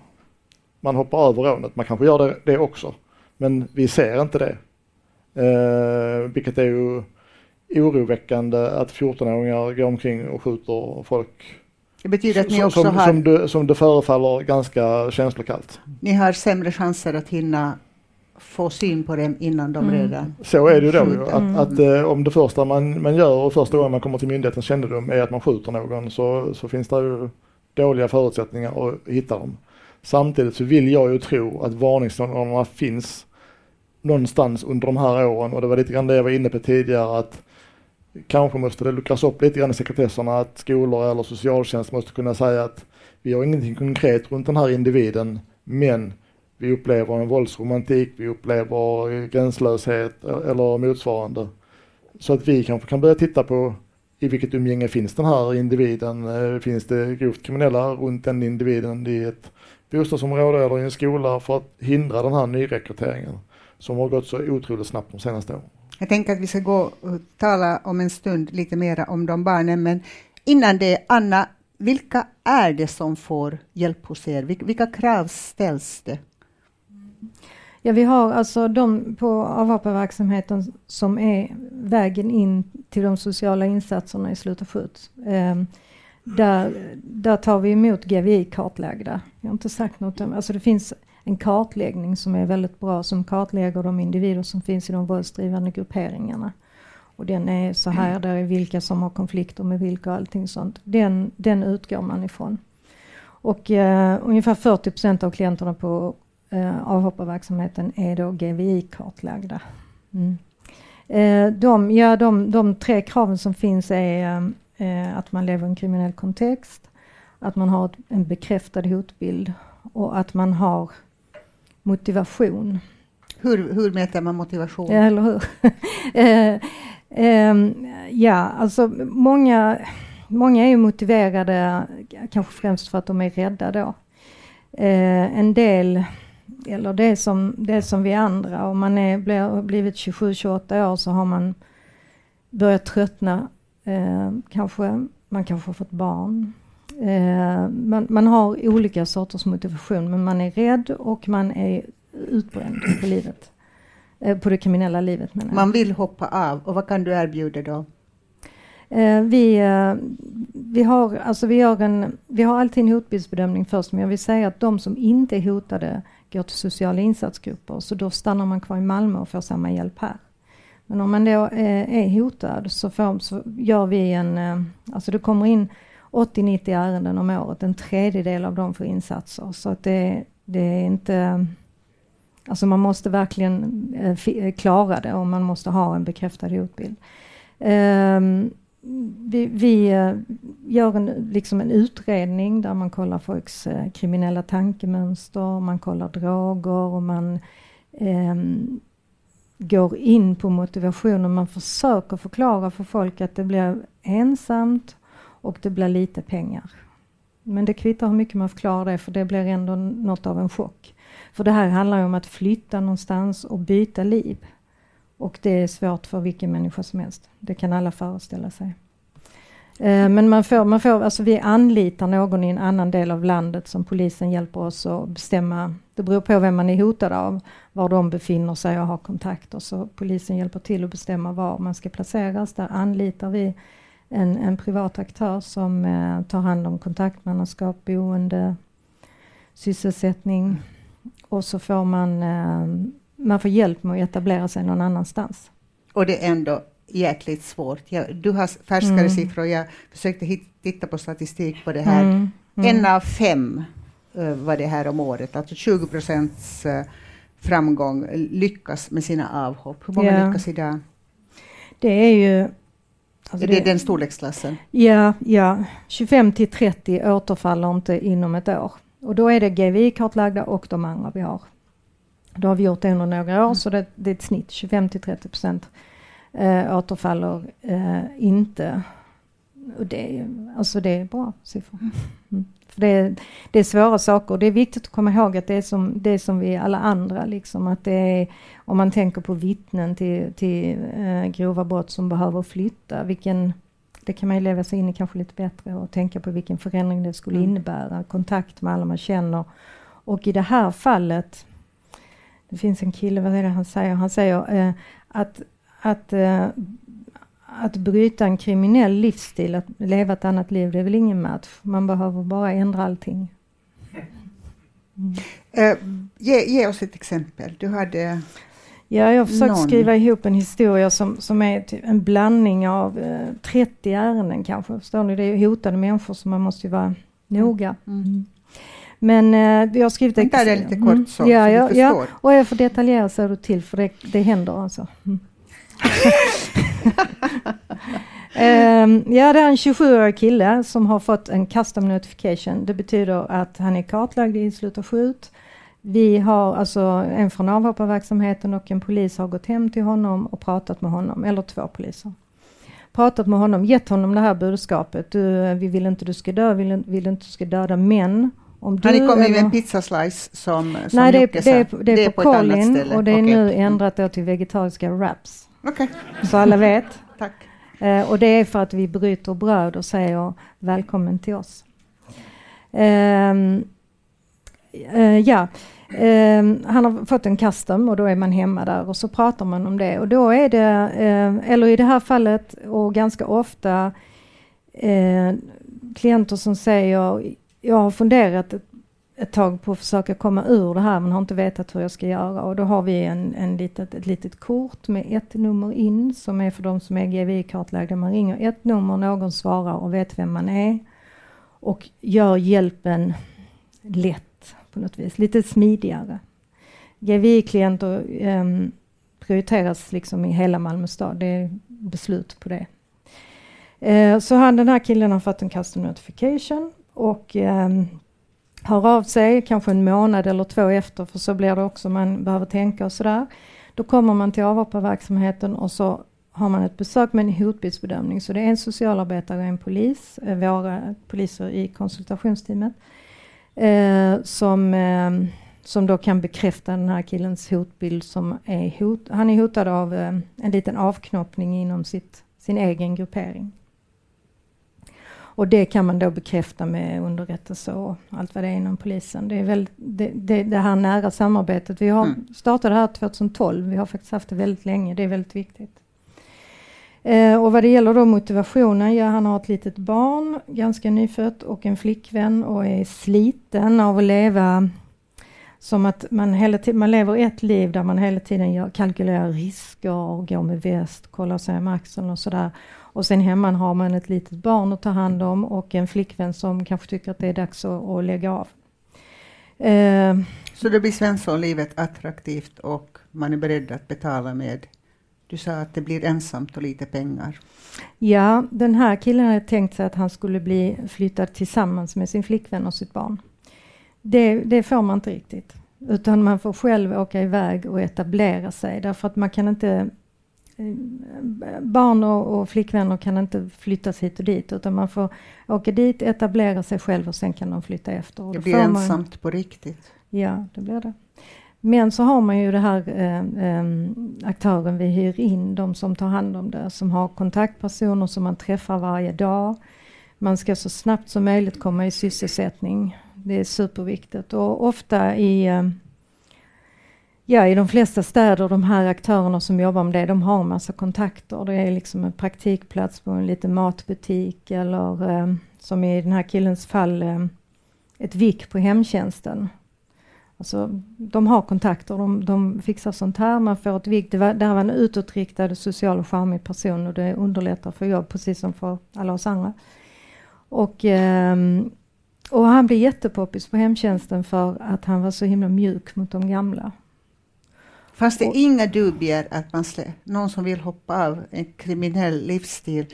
man hoppar över rånet. Man kanske gör det, det också. Men vi ser inte det. Eh, vilket är ju oroväckande att 14-åringar går omkring och skjuter folk. Det betyder att ni också som, har... Som det, som det förefaller ganska känslokallt. Ni har sämre chanser att hinna få syn på dem innan de mm. redan Så är det ju då ju. Att, mm. att, eh, om det första man, man gör och första gången man kommer till myndighetens kännedom är att man skjuter någon så, så finns det ju dåliga förutsättningar att hitta dem. Samtidigt så vill jag ju tro att varningssignalerna finns någonstans under de här åren och det var lite grann det jag var inne på tidigare att kanske måste det luckras upp lite grann i sekretesserna att skolor eller socialtjänst måste kunna säga att vi har ingenting konkret runt den här individen men vi upplever en våldsromantik, vi upplever gränslöshet eller motsvarande. Så att vi kanske kan börja titta på i vilket umgänge finns den här individen? Eh, finns det grovt kriminella runt den individen i ett bostadsområde eller i en skola för att hindra den här nyrekryteringen som har gått så otroligt snabbt de senaste åren. Jag tänker att vi ska gå och tala om en stund lite mer om de barnen, men innan det, Anna, vilka är det som får hjälp hos er? Vil- Vilka krav ställs det? Ja, vi har alltså de på avhopparverksamheten som är vägen in till de sociala insatserna i Sluta skjut. Eh, där, där tar vi emot GVI-kartlagda. Jag har inte sagt något om, alltså det finns en kartläggning som är väldigt bra som kartlägger de individer som finns i de våldsdrivande grupperingarna. Och den är så här, där är vilka som har konflikter med vilka och allting sånt. Den, den utgår man ifrån. Och eh, ungefär 40 procent av klienterna på eh, avhopparverksamheten är då GVI-kartlagda. Mm. Eh, de, ja, de, de tre kraven som finns är eh, eh, att man lever i en kriminell kontext, att man har ett, en bekräftad hotbild och att man har motivation. Hur, hur mäter man motivation? Ja, eller hur? eh, ehm, ja, alltså många, många är motiverade kanske främst för att de är rädda då. Eh, en del, eller det som, det som vi andra, om man är, blir, har blivit 27-28 år så har man börjat tröttna. Eh, kanske, man kanske har fått barn. Eh, man, man har olika sorters motivation men man är rädd och man är utbränd på livet. Eh, på det kriminella livet menar jag. Man vill hoppa av och vad kan du erbjuda då? Eh, vi, eh, vi, har, alltså vi, har en, vi har alltid en hotbildsbedömning först men jag vill säga att de som inte är hotade går till sociala insatsgrupper så då stannar man kvar i Malmö och får samma hjälp här. Men om man då eh, är hotad så, får, så gör vi en, eh, alltså det kommer in 80-90 ärenden om året, en tredjedel av dem får insatser så att det, det är inte Alltså man måste verkligen eh, eh klara det och man måste ha en bekräftad hotbild. Ehm, vi vi eh, gör en, liksom en utredning där man kollar folks kriminella tankemönster, man kollar droger och man ehm, går in på motivation och man försöker förklara för folk att det blir ensamt och det blir lite pengar. Men det kvittar hur mycket man förklarar det för det blir ändå något av en chock. För det här handlar ju om att flytta någonstans och byta liv. Och det är svårt för vilken människa som helst. Det kan alla föreställa sig. Eh, men man får, man får, alltså vi anlitar någon i en annan del av landet som polisen hjälper oss att bestämma. Det beror på vem man är hotad av, var de befinner sig och har kontakter. Så polisen hjälper till att bestämma var man ska placeras. Där anlitar vi en, en privat aktör som eh, tar hand om kontaktmannaskap, boende, sysselsättning. Och så får man, eh, man får hjälp med att etablera sig någon annanstans. Och det är ändå jäkligt svårt. Jag, du har färskare Mm. siffror. Jag försökte hit, titta på statistik på det här. Mm, mm. En av fem uh, var det här om året, alltså 20 procents eh, framgång lyckas med sina avhopp. Hur många Ja. lyckas idag? Det är ju... alltså är det den storleksklassen? Ja, ja. 25 till 30 återfaller inte inom ett år. Och då är det GVI-kartlagda och de andra vi har. Då har vi gjort det under några år Mm. så det, det är ett snitt 25 till 30 procent eh, återfaller eh, inte. Och det, alltså det är bra siffror. Mm. För det, är, det är svåra saker och det är viktigt att komma ihåg att det är som, det är som vi alla andra. Liksom, att det är, om man tänker på vittnen till, till eh, grova brott som behöver flytta, vilken, det kan man ju leva sig in i kanske lite bättre och tänka på vilken förändring det skulle Mm. innebära. Kontakt med alla man känner. Och i det här fallet, det finns en kille, vad är det han säger? Han säger eh, att, att, eh, att bryta en kriminell livsstil, att leva ett annat liv, det är väl ingen match. Man behöver bara ändra allting. Mm. Eh, ge, ge oss ett exempel. Du hade... Ja, jag har försökt Någon. skriva ihop en historia som, som är typ en blandning av eh, 30 ärenden kanske. Förstår ni? Det är hotade människor så man måste ju vara noga. Mm. Men eh, vi har skrivit... Är ex- lite kort så, ja, så ja, ja. Och jag får detaljera så du till för det, det händer alltså. Ehm, ja, det är en 27-årig kille som har fått en custom notification. Det betyder att han är kartlagd i Sluta skjut. Vi har alltså en från avhopparverksamheten och en polis har gått hem till honom och pratat med honom, eller två poliser. Pratat med honom, gett honom det här budskapet. Du, vi vill inte du ska dö, vi vill, vill inte du ska döda, men om du... Har ni kommit med en pizzaslice som, som Nej, det är, det är, på- det är på, annat Colin och det är Okej. nu ändrat till vegetariska wraps. Okej, Så alla vet. tack. Eh, och det är för att vi bryter bröd och säger välkommen till oss. Ehm, eh, ja, ehm, han har fått en custom och då är man hemma där och så pratar man om det och då är det, eh, eller i det här fallet och ganska ofta eh, klienter som säger jag har funderat ett, tag på att försöka komma ur det här men har inte vetat hur jag ska göra och då har vi en, en litet, ett litet kort med ett nummer in som är för de som är GVI-kartlagda. Man ringer ett nummer, någon svarar och vet vem man är och gör hjälpen lätt på något vis, lite smidigare. GVI-klienter um, ehm, prioriteras liksom i hela Malmö stad, det är beslut på det. Uh, så han, den här killen har fått en custom notification och um, hör av sig kanske en månad eller två efter, för så blir det också, man behöver tänka och sådär. Då kommer man till avhopparverksamheten och så har man ett besök med en hotbildsbedömning. Så det är en socialarbetare och en polis, eh, våra poliser i konsultationsteamet, eh, som, eh, som då kan bekräfta den här killens hotbild som är hot. Han är hotad av eh, en liten avknoppning inom sitt, sin egen gruppering. Och det kan man då bekräfta med underrättelse och allt vad det är inom polisen. Det är väl det, det, det här nära samarbetet. Vi har mm. startade här 2012. Vi har faktiskt haft det väldigt länge. Det är väldigt viktigt. Eh, och vad det gäller då motivationen, ja han har ett litet barn, ganska nyfött och en flickvän och är sliten av att leva som att man, hela man lever ett liv där man hela tiden gör, kalkylerar risker, och går med väst, kollar sig om axeln och sådär. Och sen hemma har man ett litet barn att ta hand om och en flickvän som kanske tycker att det är dags att, att lägga av. Eh, Så det blir Svenssonlivet attraktivt och man är beredd att betala med du sa att det blir ensamt och lite pengar. Ja, den här killen hade tänkt sig att han skulle bli flyttad tillsammans med sin flickvän och sitt barn. Det, det får man inte riktigt. Utan man får själv åka iväg och etablera sig därför att man kan inte Barn och, och flickvänner kan inte flyttas hit och dit utan man får åka dit, etablera sig själv och sen kan de flytta efter. det blir ensamt man, på riktigt. Ja, det blir det. Men så har man ju det här eh, eh, aktören vi hyr in, de som tar hand om det, som har kontaktpersoner som man träffar varje dag. Man ska så snabbt som möjligt komma i sysselsättning. Det är superviktigt och ofta i eh, Ja, i de flesta städer, de här aktörerna som jobbar med det, de har en massa kontakter. Det är liksom en praktikplats på en liten matbutik eller eh, som i den här killens fall eh, ett vik på hemtjänsten. Alltså, de har kontakter, de, de fixar sånt här, man får ett vik. Det, var, det här var en utåtriktad, social och charmig person och det underlättar för jobb precis som för alla oss andra. Och, eh, och han blev jättepoppis på hemtjänsten för att han var så himla mjuk mot de gamla. Fanns det inga dubier att man slä, någon som vill hoppa av en kriminell livsstil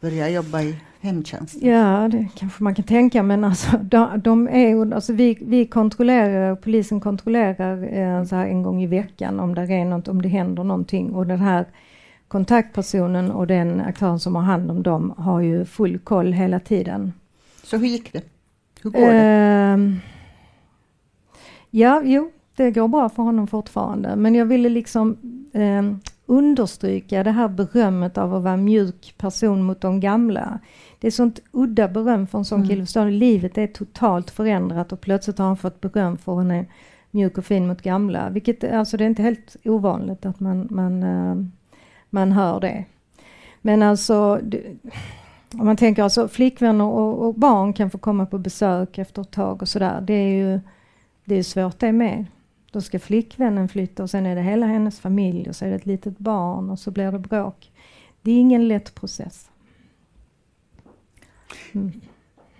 börja jobba i hemtjänsten? Ja, det kanske man kan tänka, men alltså, de, de är, alltså vi, vi kontrollerar, polisen kontrollerar eh, så här en gång i veckan om det, är något, om det händer någonting och den här kontaktpersonen och den aktören som har hand om dem har ju full koll hela tiden. Så hur gick det? Hur går det? Uh, ja, jo, det går bra för honom fortfarande, men jag ville liksom uh, understryka det här berömmet av att vara mjuk person mot de gamla. Det är sånt udda beröm för en sån mm. kille. Förstår Livet är totalt förändrat och plötsligt har han fått beröm för att hon är mjuk och fin mot gamla. Vilket, alltså det är inte helt ovanligt att man, man, uh, man hör det. Men alltså, det, om man tänker alltså flickvänner och, och, barn kan få komma på besök efter ett tag och sådär. Det är ju det är svårt det med. Då ska flickvännen flytta och sen är det hela hennes familj och så är det ett litet barn och så blir det bråk. Det är ingen lätt process. Mm.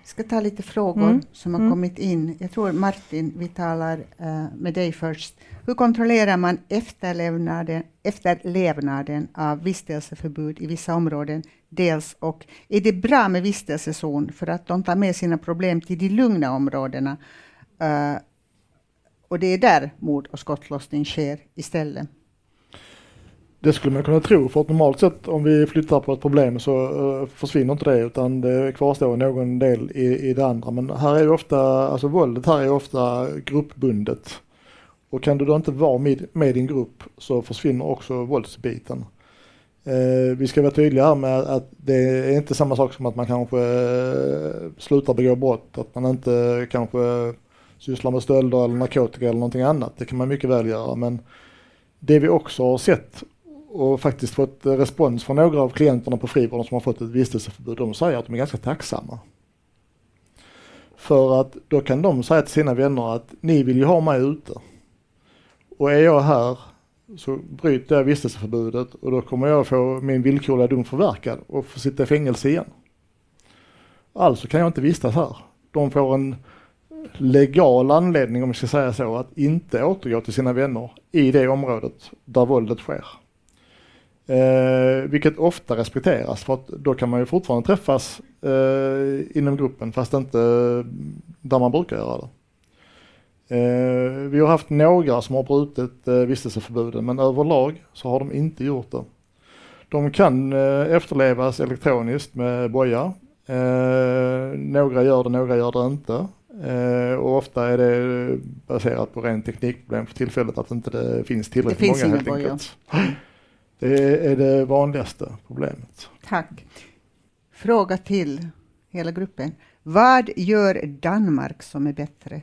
Jag ska ta lite frågor mm. som har mm. kommit in. Jag tror Martin, vi talar uh, med dig först. Hur kontrollerar man efterlevnaden, efterlevnaden av vistelseförbud i vissa områden? Dels och är det bra med vistelsezon för att de tar med sina problem till de lugna områdena? Uh, och det är där mord och skottlossning sker istället. Det skulle man kunna tro för att normalt sett om vi flyttar på ett problem så eh, försvinner inte det utan det kvarstår någon del i, i det andra. Men här är ju ofta, alltså våldet här är ofta gruppbundet. Och kan du då inte vara med, med din grupp så försvinner också våldsbiten. Eh, vi ska vara tydliga här med att det är inte samma sak som att man kanske eh, slutar begå brott, att man inte kanske sysslar med stölder eller narkotika eller någonting annat. Det kan man mycket väl göra men det vi också har sett och faktiskt fått respons från några av klienterna på frivården som har fått ett vistelseförbud, de säger att de är ganska tacksamma. För att då kan de säga till sina vänner att ni vill ju ha mig ute. Och är jag här så bryter jag vistelseförbudet och då kommer jag få min villkorliga dom förverkad och få sitta i fängelse igen. Alltså kan jag inte vistas här. De får en legal anledning, om vi ska säga så, att inte återgå till sina vänner i det området där våldet sker. Eh, vilket ofta respekteras för att då kan man ju fortfarande träffas eh, inom gruppen fast inte där man brukar göra det. Eh, vi har haft några som har brutit eh, vistelseförbuden men överlag så har de inte gjort det. De kan eh, efterlevas elektroniskt med boja. Eh, några gör det, några gör det inte. Eh, och ofta är det baserat på ren teknikproblem för tillfället att inte det finns tillräckligt det finns många helt boja. enkelt. Det är det vanligaste problemet. Tack. Fråga till hela gruppen. Vad gör Danmark som är bättre?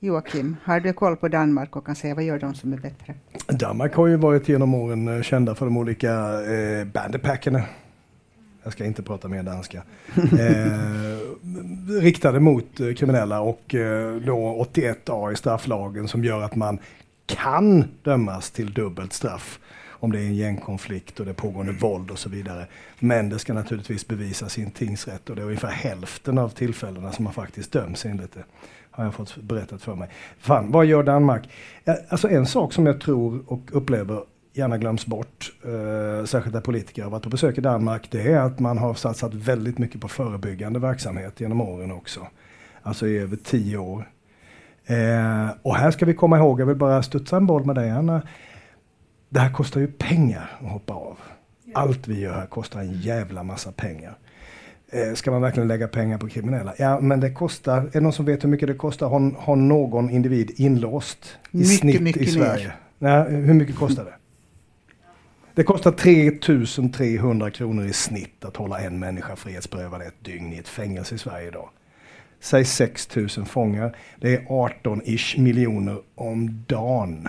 Joakim, har du koll på Danmark och kan säga vad gör de som är bättre? Danmark har ju varit genom åren eh, kända för de olika eh, bandepackerna. Jag ska inte prata mer danska. Eh, riktade mot eh, kriminella och eh, då 81a i strafflagen som gör att man kan dömas till dubbelt straff om det är en gängkonflikt och det pågående våld och så vidare. Men det ska naturligtvis bevisas i en tingsrätt och det är ungefär hälften av tillfällena som man faktiskt döms enligt det. Har jag fått berättat för mig. Fan, vad gör Danmark? Alltså en sak som jag tror och upplever gärna glöms bort, eh, särskilt där politiker har varit på besök i Danmark, det är att man har satsat väldigt mycket på förebyggande verksamhet genom åren också. Alltså i över tio år. Eh, och här ska vi komma ihåg, jag vill bara studsa en boll med dig Anna. Det här kostar ju pengar att hoppa av. Allt vi gör här kostar en jävla massa pengar. Eh, ska man verkligen lägga pengar på kriminella? Ja, men det kostar, är det någon som vet hur mycket det kostar? Har, har någon individ inlåst i Mycket, snitt mycket i mer. Sverige? Nej, hur mycket kostar det? Det kostar 3300 kronor i snitt att hålla en människa frihetsberövad ett dygn i ett fängelse i Sverige idag. Säg 6000 fångar. Det är 18-ish miljoner om dagen.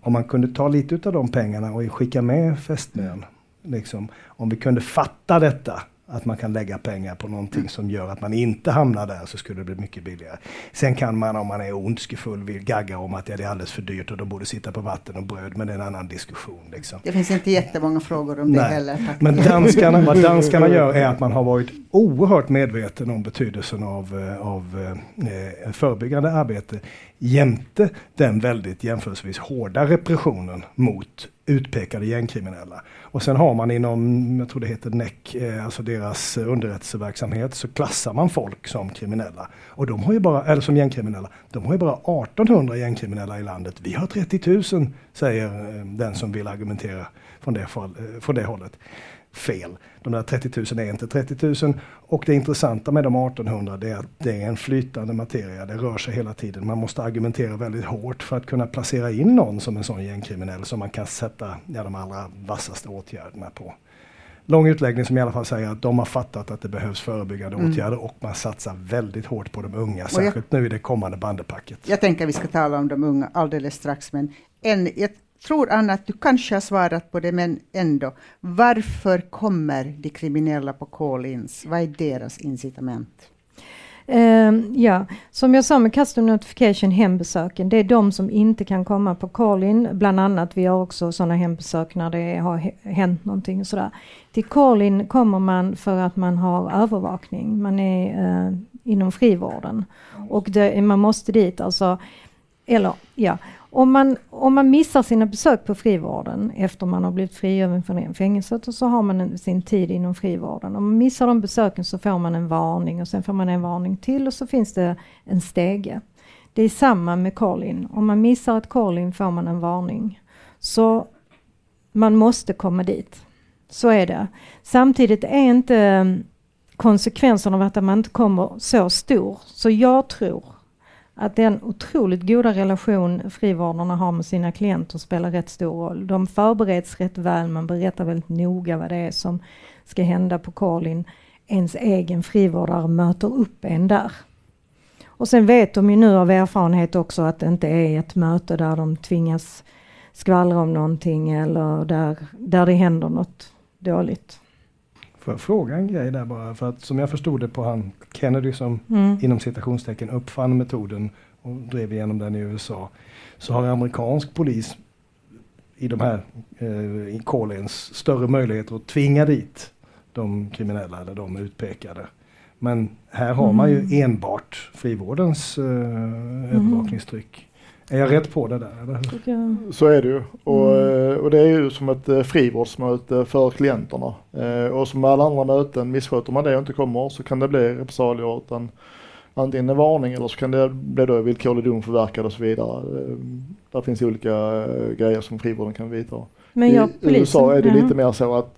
Om man kunde ta lite av de pengarna och skicka med fästmön. Liksom, om vi kunde fatta detta, att man kan lägga pengar på någonting som gör att man inte hamnar där så skulle det bli mycket billigare. Sen kan man om man är ondskefull vill gagga om att ja, det är alldeles för dyrt och de borde sitta på vatten och bröd, men det är en annan diskussion. Liksom. Det finns inte jättemånga frågor om det Nej. heller. Tack. Men danskarna, vad danskarna gör är att man har varit oerhört medveten om betydelsen av, eh, av eh, förebyggande arbete jämte den väldigt jämförelsevis hårda repressionen mot utpekade gängkriminella. Och sen har man inom, jag tror det heter NEC, eh, alltså deras underrättelseverksamhet, så klassar man folk som kriminella. Och de har ju bara, eller som gängkriminella, de har ju bara 1800 gängkriminella i landet. Vi har 30 000, säger eh, den som vill argumentera från det, eh, från det hållet. Fel. De där 30 000 är inte 30 000 och det intressanta med de 1800 det är att det är en flytande materia. Det rör sig hela tiden. Man måste argumentera väldigt hårt för att kunna placera in någon som en sån gängkriminell som man kan sätta ja, de allra vassaste åtgärderna på. Lång utläggning som i alla fall säger att de har fattat att det behövs förebyggande Mm. åtgärder och man satsar väldigt hårt på de unga, jag- särskilt nu i det kommande bandepacket. Jag tänker vi ska tala om de unga alldeles strax, men en, jag tror Anna att du kanske har svarat på det, men ändå. Varför kommer de kriminella på call-ins? Vad är deras incitament? Ehm, ja, som jag sa med custom notification hembesöken, det är de som inte kan komma på call-in. Bland annat, vi har också sådana hembesök när det har hänt någonting och sådär. Till call-in kommer man för att man har övervakning. Man är uh, inom frivården. Och det, man måste dit alltså, eller ja, om man, om man missar sina besök på frivården efter man har blivit frigiven från fängelset och så har man en, sin tid inom frivården. Om man missar de besöken så får man en varning och sen får man en varning till och så finns det en stege. Det är samma med call-in. Om man missar ett call-in får man en varning. Så man måste komma dit. Så är det. Samtidigt är inte eh, konsekvensen av att man inte kommer så stor. Så jag tror att den otroligt goda relation frivårdarna har med sina klienter spelar rätt stor roll. De förbereds rätt väl, man berättar väldigt noga vad det är som ska hända på Karlin. Ens egen frivårdare möter upp en där. Och sen vet de ju nu av erfarenhet också att det inte är ett möte där de tvingas skvallra om någonting eller där, där det händer något dåligt. Får jag fråga en grej där bara? För att som jag förstod det på han Kennedy som Mm. inom citationstecken uppfann metoden och drev igenom den i USA. Så har amerikansk polis i de här eh, i Collins större möjligheter att tvinga dit de kriminella eller de utpekade. Men här har man ju enbart frivårdens eh, övervakningstryck. Är jag rätt på det där? Eller? Så är det ju. Och, Mm. eh, och det är ju som ett eh, frivårdsmöte för klienterna. Eh, Och som alla andra möten, missköter man det och inte kommer så kan det bli repressalier. Utan antingen en varning eller så kan det bli då villkorlig dom förverkad och så vidare. Där finns olika grejer som frivården kan vidta. Men I jag, polisen, USA är det ja. lite mer så att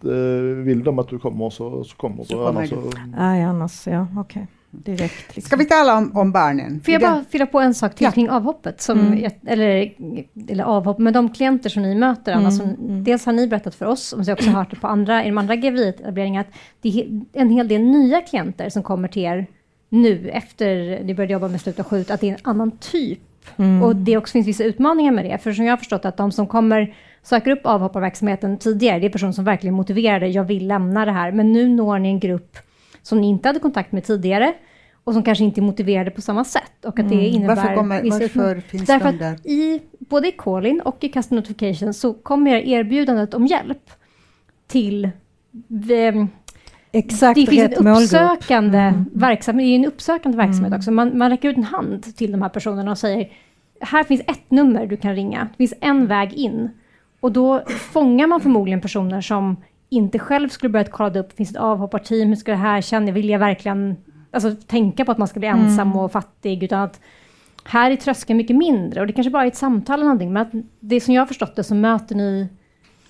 vill de att du kommer så, så kommer Så du. kommer Annars så, annars, ja okej. Direkt. Liksom. Ska vi tala om, om barnen? Får jag bara fylla på en sak till Ja. kring avhoppet? Som, Mm. eller, eller avhopp, men de klienter som ni möter, Anna, Mm, som, mm. dels har ni berättat för oss, och jag har också hört det på andra, i de andra GVI-etableringarna, att det är en hel del nya klienter som kommer till er nu, efter ni började jobba med Sluta skjut, att det är en annan typ. Mm. Och det också finns vissa utmaningar med det, för som jag har förstått att de som kommer söker upp avhopparverksamheten tidigare, det är personer som verkligen motiverade, jag vill lämna det här, men nu når ni en grupp som ni inte hade kontakt med tidigare, och som kanske inte är motiverade på samma sätt. Och att det innebär Mm. Varför, kommer, varför finns Därför de där? i, både i Callin och i Custom Notification så kommer erbjudandet om hjälp till vem- Exakt det finns en uppsökande Mm. verksamhet, det är en uppsökande verksamhet Mm. också. Man, man räcker ut en hand till de här personerna och säger här finns ett nummer du kan ringa, det finns en väg in. Och då fångar man förmodligen personer som inte själv skulle börjat kolla upp, finns det ett avhopparteam, hur ska det här känna, vill jag verkligen alltså, tänka på att man ska bli ensam Mm. och fattig, utan att här är tröskeln mycket mindre och det kanske bara är ett samtal eller någonting, men att det som jag har förstått det så möter ni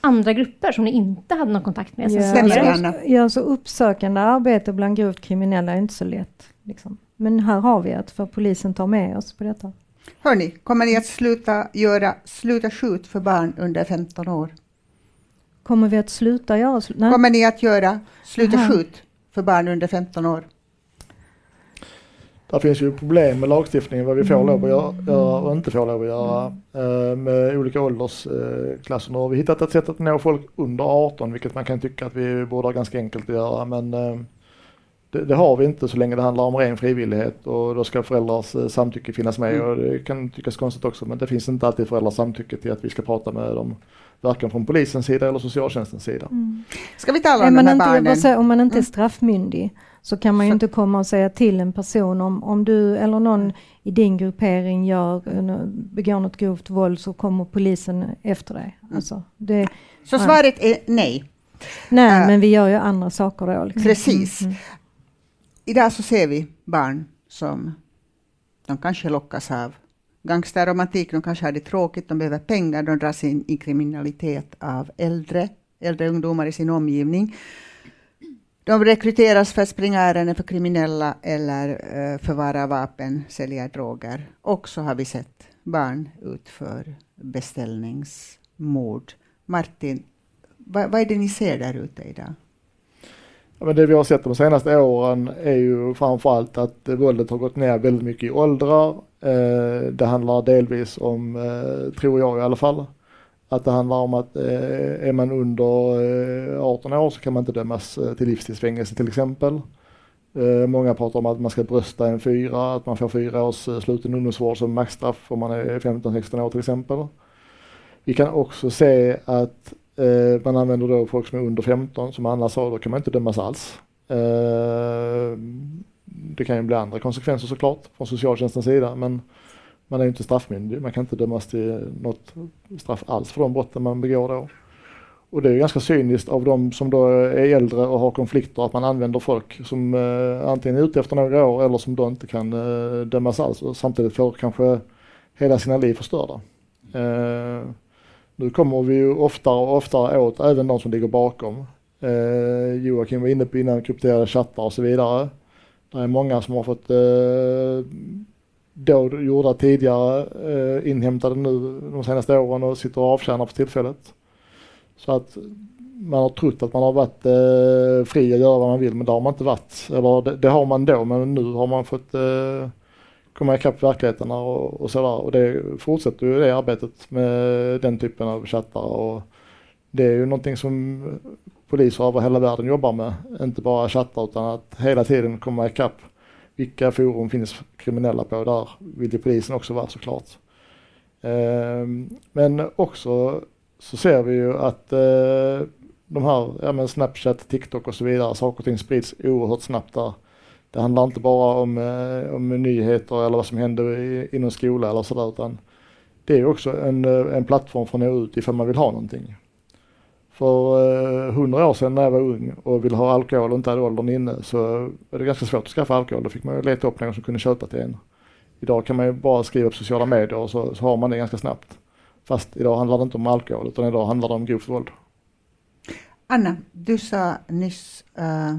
andra grupper som ni inte hade någon kontakt med. Ja, Anna? ja, så uppsökande arbete bland grovt kriminella är inte så lätt. Liksom. Men här har vi att för polisen tar med oss på detta. Hörni, kommer ni att sluta göra Sluta skjut för barn under 15 år? Kommer vi att sluta göra sl- Nej. Kommer ni att göra Sluta skjut för barn under 15 år? Där finns ju problem med lagstiftningen vad vi får Mm. lov att göra, göra och inte får lov att göra eh, med olika åldersklasser. Nu har vi hittat ett sätt att nå folk under 18 vilket man kan tycka att vi borde ha ganska enkelt att göra men eh, det, det har vi inte så länge det handlar om ren frivillighet och då ska föräldrars eh, samtycke finnas med Mm. och det kan tyckas konstigt också men det finns inte alltid föräldrars samtycke till att vi ska prata med dem varken från polisens sida eller socialtjänstens sida. Mm. Ska vi tala om man de här inte, barnen? säger- om man inte är Mm. straffmyndig så kan man ju Så- inte komma och säga till en person om, om du eller någon i din gruppering gör, begår något grovt våld så kommer polisen efter dig. Mm. Alltså, det, Så svaret är nej. nej, Äh, men vi gör ju andra saker då. Liksom. Precis. Mm, Idag så ser vi barn som de kanske lockas av gangsterromantik, de kanske har det tråkigt, de behöver pengar, de dras in i kriminalitet av äldre, äldre ungdomar i sin omgivning. De rekryteras för att springa ärenden för kriminella eller uh, förvara vapen, sälja droger. Och så har vi sett barn utför beställningsmord. Martin, vad, vad är det ni ser där ute idag? Ja, men det vi har sett de senaste åren är ju framförallt att våldet har gått ner väldigt mycket i åldrar. Eh, det handlar delvis om, eh, tror jag i alla fall, att det handlar om att eh, är man under eh, 18 år så kan man inte dömas eh, till livstidsfängelse till exempel. Eh, många pratar om att man ska brösta en fyra, att man får fyra års eh, sluten ungdomsvård som maxstraff om man är 15-16 år till exempel. Vi kan också se att Eh, man använder då folk som är under 15 som Anna sa, då kan man inte dömas alls. Eh, det kan ju bli andra konsekvenser såklart från socialtjänstens sida men man är ju inte straffmyndig, man kan inte dömas till något straff alls för de brotten man begår då. Och det är ju ganska cyniskt av de som då är äldre och har konflikter att man använder folk som eh, antingen är ute efter några år eller som då inte kan eh, dömas alls och samtidigt får kanske hela sina liv förstörda. Eh, nu kommer vi ju oftare och oftare åt även de som ligger bakom. Eh, Joakim var inne på innan krypterade chattar och så vidare. Det är många som har fått eh, då gjorda tidigare eh, inhämtade nu de senaste åren och sitter och avtjänar för tillfället. Så att man har trott att man har varit eh, fri att göra vad man vill men det har man inte varit. Eller det, det har man då men nu har man fått eh, komma ikapp verkligheten och, och sådär. Och det fortsätter ju det arbetet med den typen av chattar. Och det är ju någonting som poliser över hela världen jobbar med. Inte bara chattar utan att hela tiden komma ikapp. Vilka forum finns kriminella på? Där vill ju polisen också vara såklart. Ehm, men också så ser vi ju att eh, de här, ja men Snapchat, TikTok och så vidare, saker och ting sprids oerhört snabbt där. Det handlar inte bara om, eh, om nyheter eller vad som händer i, inom skola eller sådär utan det är också en, eh, en plattform för att nå ut ifall man vill ha någonting. För eh, hundra år sedan när jag var ung och ville ha alkohol och inte hade åldern inne så var det ganska svårt att skaffa alkohol. Då fick man ju leta upp någon som kunde köpa till en. Idag kan man ju bara skriva på sociala medier och så, så har man det ganska snabbt. Fast idag handlar det inte om alkohol utan idag handlar det om grovt våld. Anna, du sa nyss uh,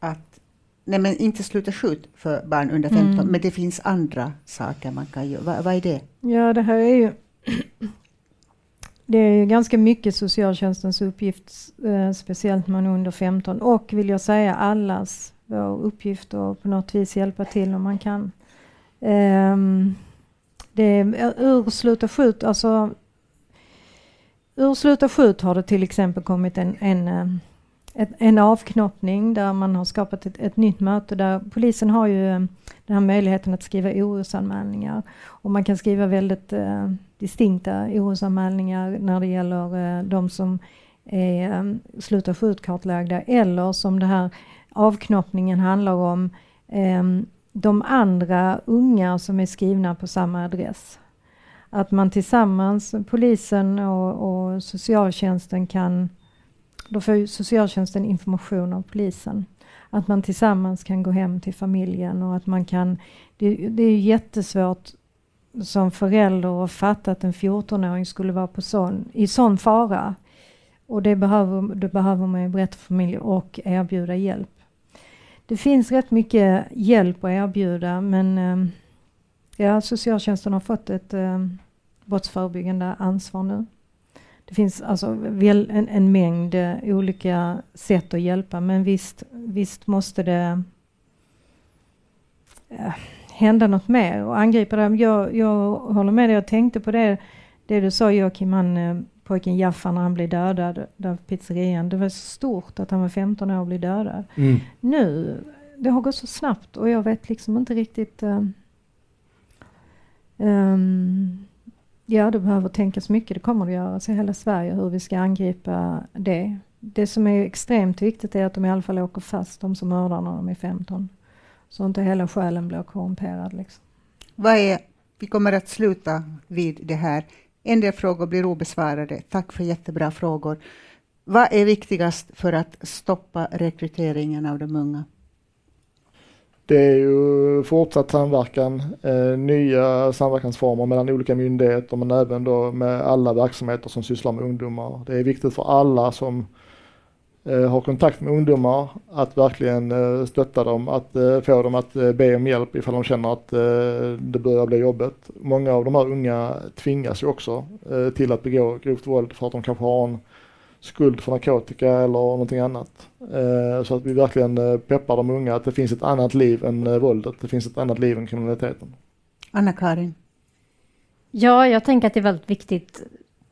att nej men inte sluta skjut för barn under 15, mm. men det finns andra saker man kan göra. Va, vad är det? Ja, det här är ju det är ju ganska mycket socialtjänstens uppgift, eh, speciellt när man är under 15 och vill jag säga allas vår uppgift att på något vis hjälpa till om man kan. Um, det är, eh, ur Sluta skjut, alltså ur Sluta skjut har det till exempel kommit en, en, eh, ett, en avknoppning där man har skapat ett, ett, nytt möte där polisen har ju eh, den här möjligheten att skriva orosanmälningar och man kan skriva väldigt eh, distinkta orosanmälningar när det gäller eh, de som är eh, um, Sluta skjutkartlagda eller som det här avknoppningen handlar om eh, de andra unga som är skrivna på samma adress. Att man tillsammans, polisen och, och socialtjänsten kan, då får socialtjänsten information av polisen. Att man tillsammans kan gå hem till familjen och att man kan, det, det är jättesvårt som förälder att fatta att en 14-åring skulle vara på sån, i sån fara. Och det behöver, det behöver man ju berätta för familjen och erbjuda hjälp. Det finns rätt mycket hjälp att erbjuda men eh, ja, socialtjänsten har fått ett eh, brottsförebyggande ansvar nu. Det finns alltså en, en mängd eh, olika sätt att hjälpa men visst, visst måste det eh, hända något mer och angripa det. Jag, jag håller med dig, jag tänkte på det, det du sa Joakim, han, eh, pojken Jaffa när han blev dödad där på pizzerian. Det var så stort att han var 15 år och blev dödad. Mm. Nu, det har gått så snabbt och jag vet liksom inte riktigt uh, um, Ja, det behöver tänkas mycket. Det kommer det göras i hela Sverige hur vi ska angripa det. Det som är extremt viktigt är att de i alla fall åker fast, de som mördar när de är 15. Så inte hela själen blir korrumperad. Liksom. Vad är, vi kommer att sluta vid det här. En del frågor blir obesvarade. Tack för jättebra frågor. Vad är viktigast för att stoppa rekryteringen av de unga? Det är ju fortsatt samverkan, eh, nya samverkansformer mellan olika myndigheter men även då med alla verksamheter som sysslar med ungdomar. Det är viktigt för alla som eh, har kontakt med ungdomar att verkligen eh, stötta dem, att eh, få dem att eh, be om hjälp ifall de känner att eh, det börjar bli jobbigt. Många av de här unga tvingas ju också eh, till att begå grovt våld för att de kanske har en skuld för narkotika eller någonting annat. Eh, så att vi verkligen eh, peppar de unga att det finns ett annat liv än eh, våldet. Det finns ett annat liv än kriminaliteten. Anna-Karin? Ja, jag tänker att det är väldigt viktigt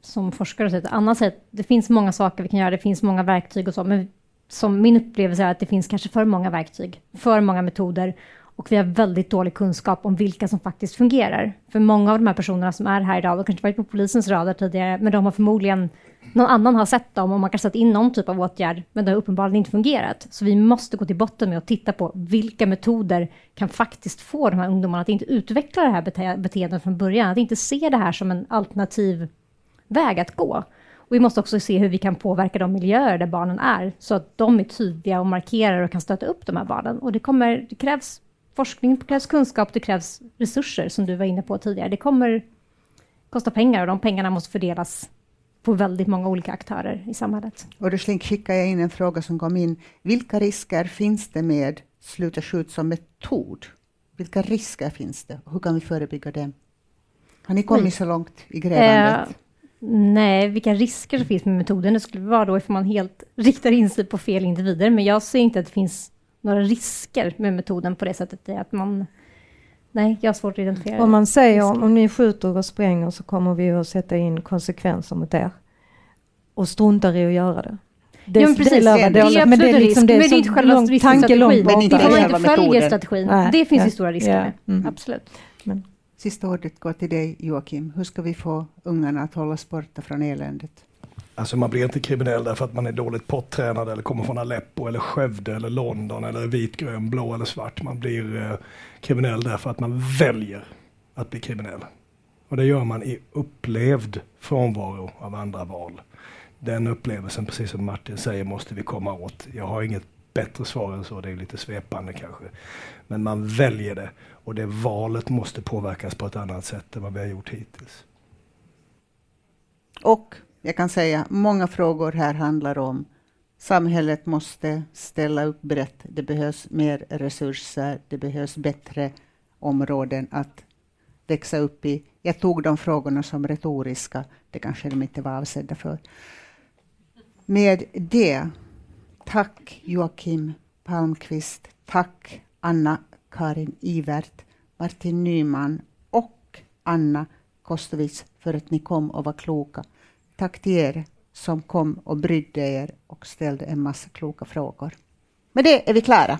som forskare att annat sätt. Det finns många saker vi kan göra, det finns många verktyg och så, men som min upplevelse är att det finns kanske för många verktyg, för många metoder och vi har väldigt dålig kunskap om vilka som faktiskt fungerar. För många av de här personerna som är här idag, de kanske varit på polisens radar tidigare, men de har förmodligen någon annan har sett dem och man kan sätta in någon typ av åtgärd, men det har uppenbarligen inte fungerat. Så vi måste gå till botten med att titta på vilka metoder kan faktiskt få de här ungdomarna att inte utveckla det här bete beteendet från början, att inte se det här som en alternativ väg att gå. Och vi måste också se hur vi kan påverka de miljöer där barnen är, så att de är tydliga och markerar och kan stötta upp de här barnen. Och det, kommer, det krävs forskning, krävs kunskap, det krävs resurser, som du var inne på tidigare. Det kommer kosta pengar och de pengarna måste fördelas på väldigt många olika aktörer i samhället. Och då skickar jag in en fråga som kom in. Vilka risker finns det med sluta skjut som metod? Vilka risker finns det? Hur kan vi förebygga dem? Har ni kommit Oj. så långt i grävandet? Eh, nej, vilka risker det finns med metoden, det skulle vara då ifall man helt riktar in sig på fel individer, men jag ser inte att det finns några risker med metoden på det sättet att man Nej, jag har svårt att identifiera. Om man säger om, om ni skjuter och spränger så kommer vi att sätta in konsekvenser mot er. Och struntar i att göra det. Det, ja, men precis, det, det, det, är men det är liksom det, men det är inte själva lång, tanke långt borta. Det får man inte följer strategin. Nej, det finns ja, ju stora risker ja, med. Mm. Absolut. Men. Sista ordet går till dig Joakim. Hur ska vi få ungarna att hållas borta från eländet? Alltså man blir inte kriminell därför att man är dåligt pottränad eller kommer från Aleppo eller Skövde eller London eller vit, grön, blå eller svart. Man blir eh, kriminell därför att man väljer att bli kriminell. Och det gör man i upplevd frånvaro av andra val. Den upplevelsen, precis som Martin säger, måste vi komma åt. Jag har inget bättre svar än så, det är lite svepande kanske. Men man väljer det och det valet måste påverkas på ett annat sätt än vad vi har gjort hittills. Och jag kan säga många frågor här handlar om samhället måste ställa upp brett. Det behövs mer resurser. Det behövs bättre områden att växa upp i. Jag tog de frågorna som retoriska. Det kanske de inte var avsedda för. Med det, tack Joakim Palmqvist. Tack Anna-Karin Ivert, Martin Nyman och Anna Kostovic för att ni kom och var kloka. Tack till er som kom och brydde er och ställde en massa kloka frågor. Med det är vi klara.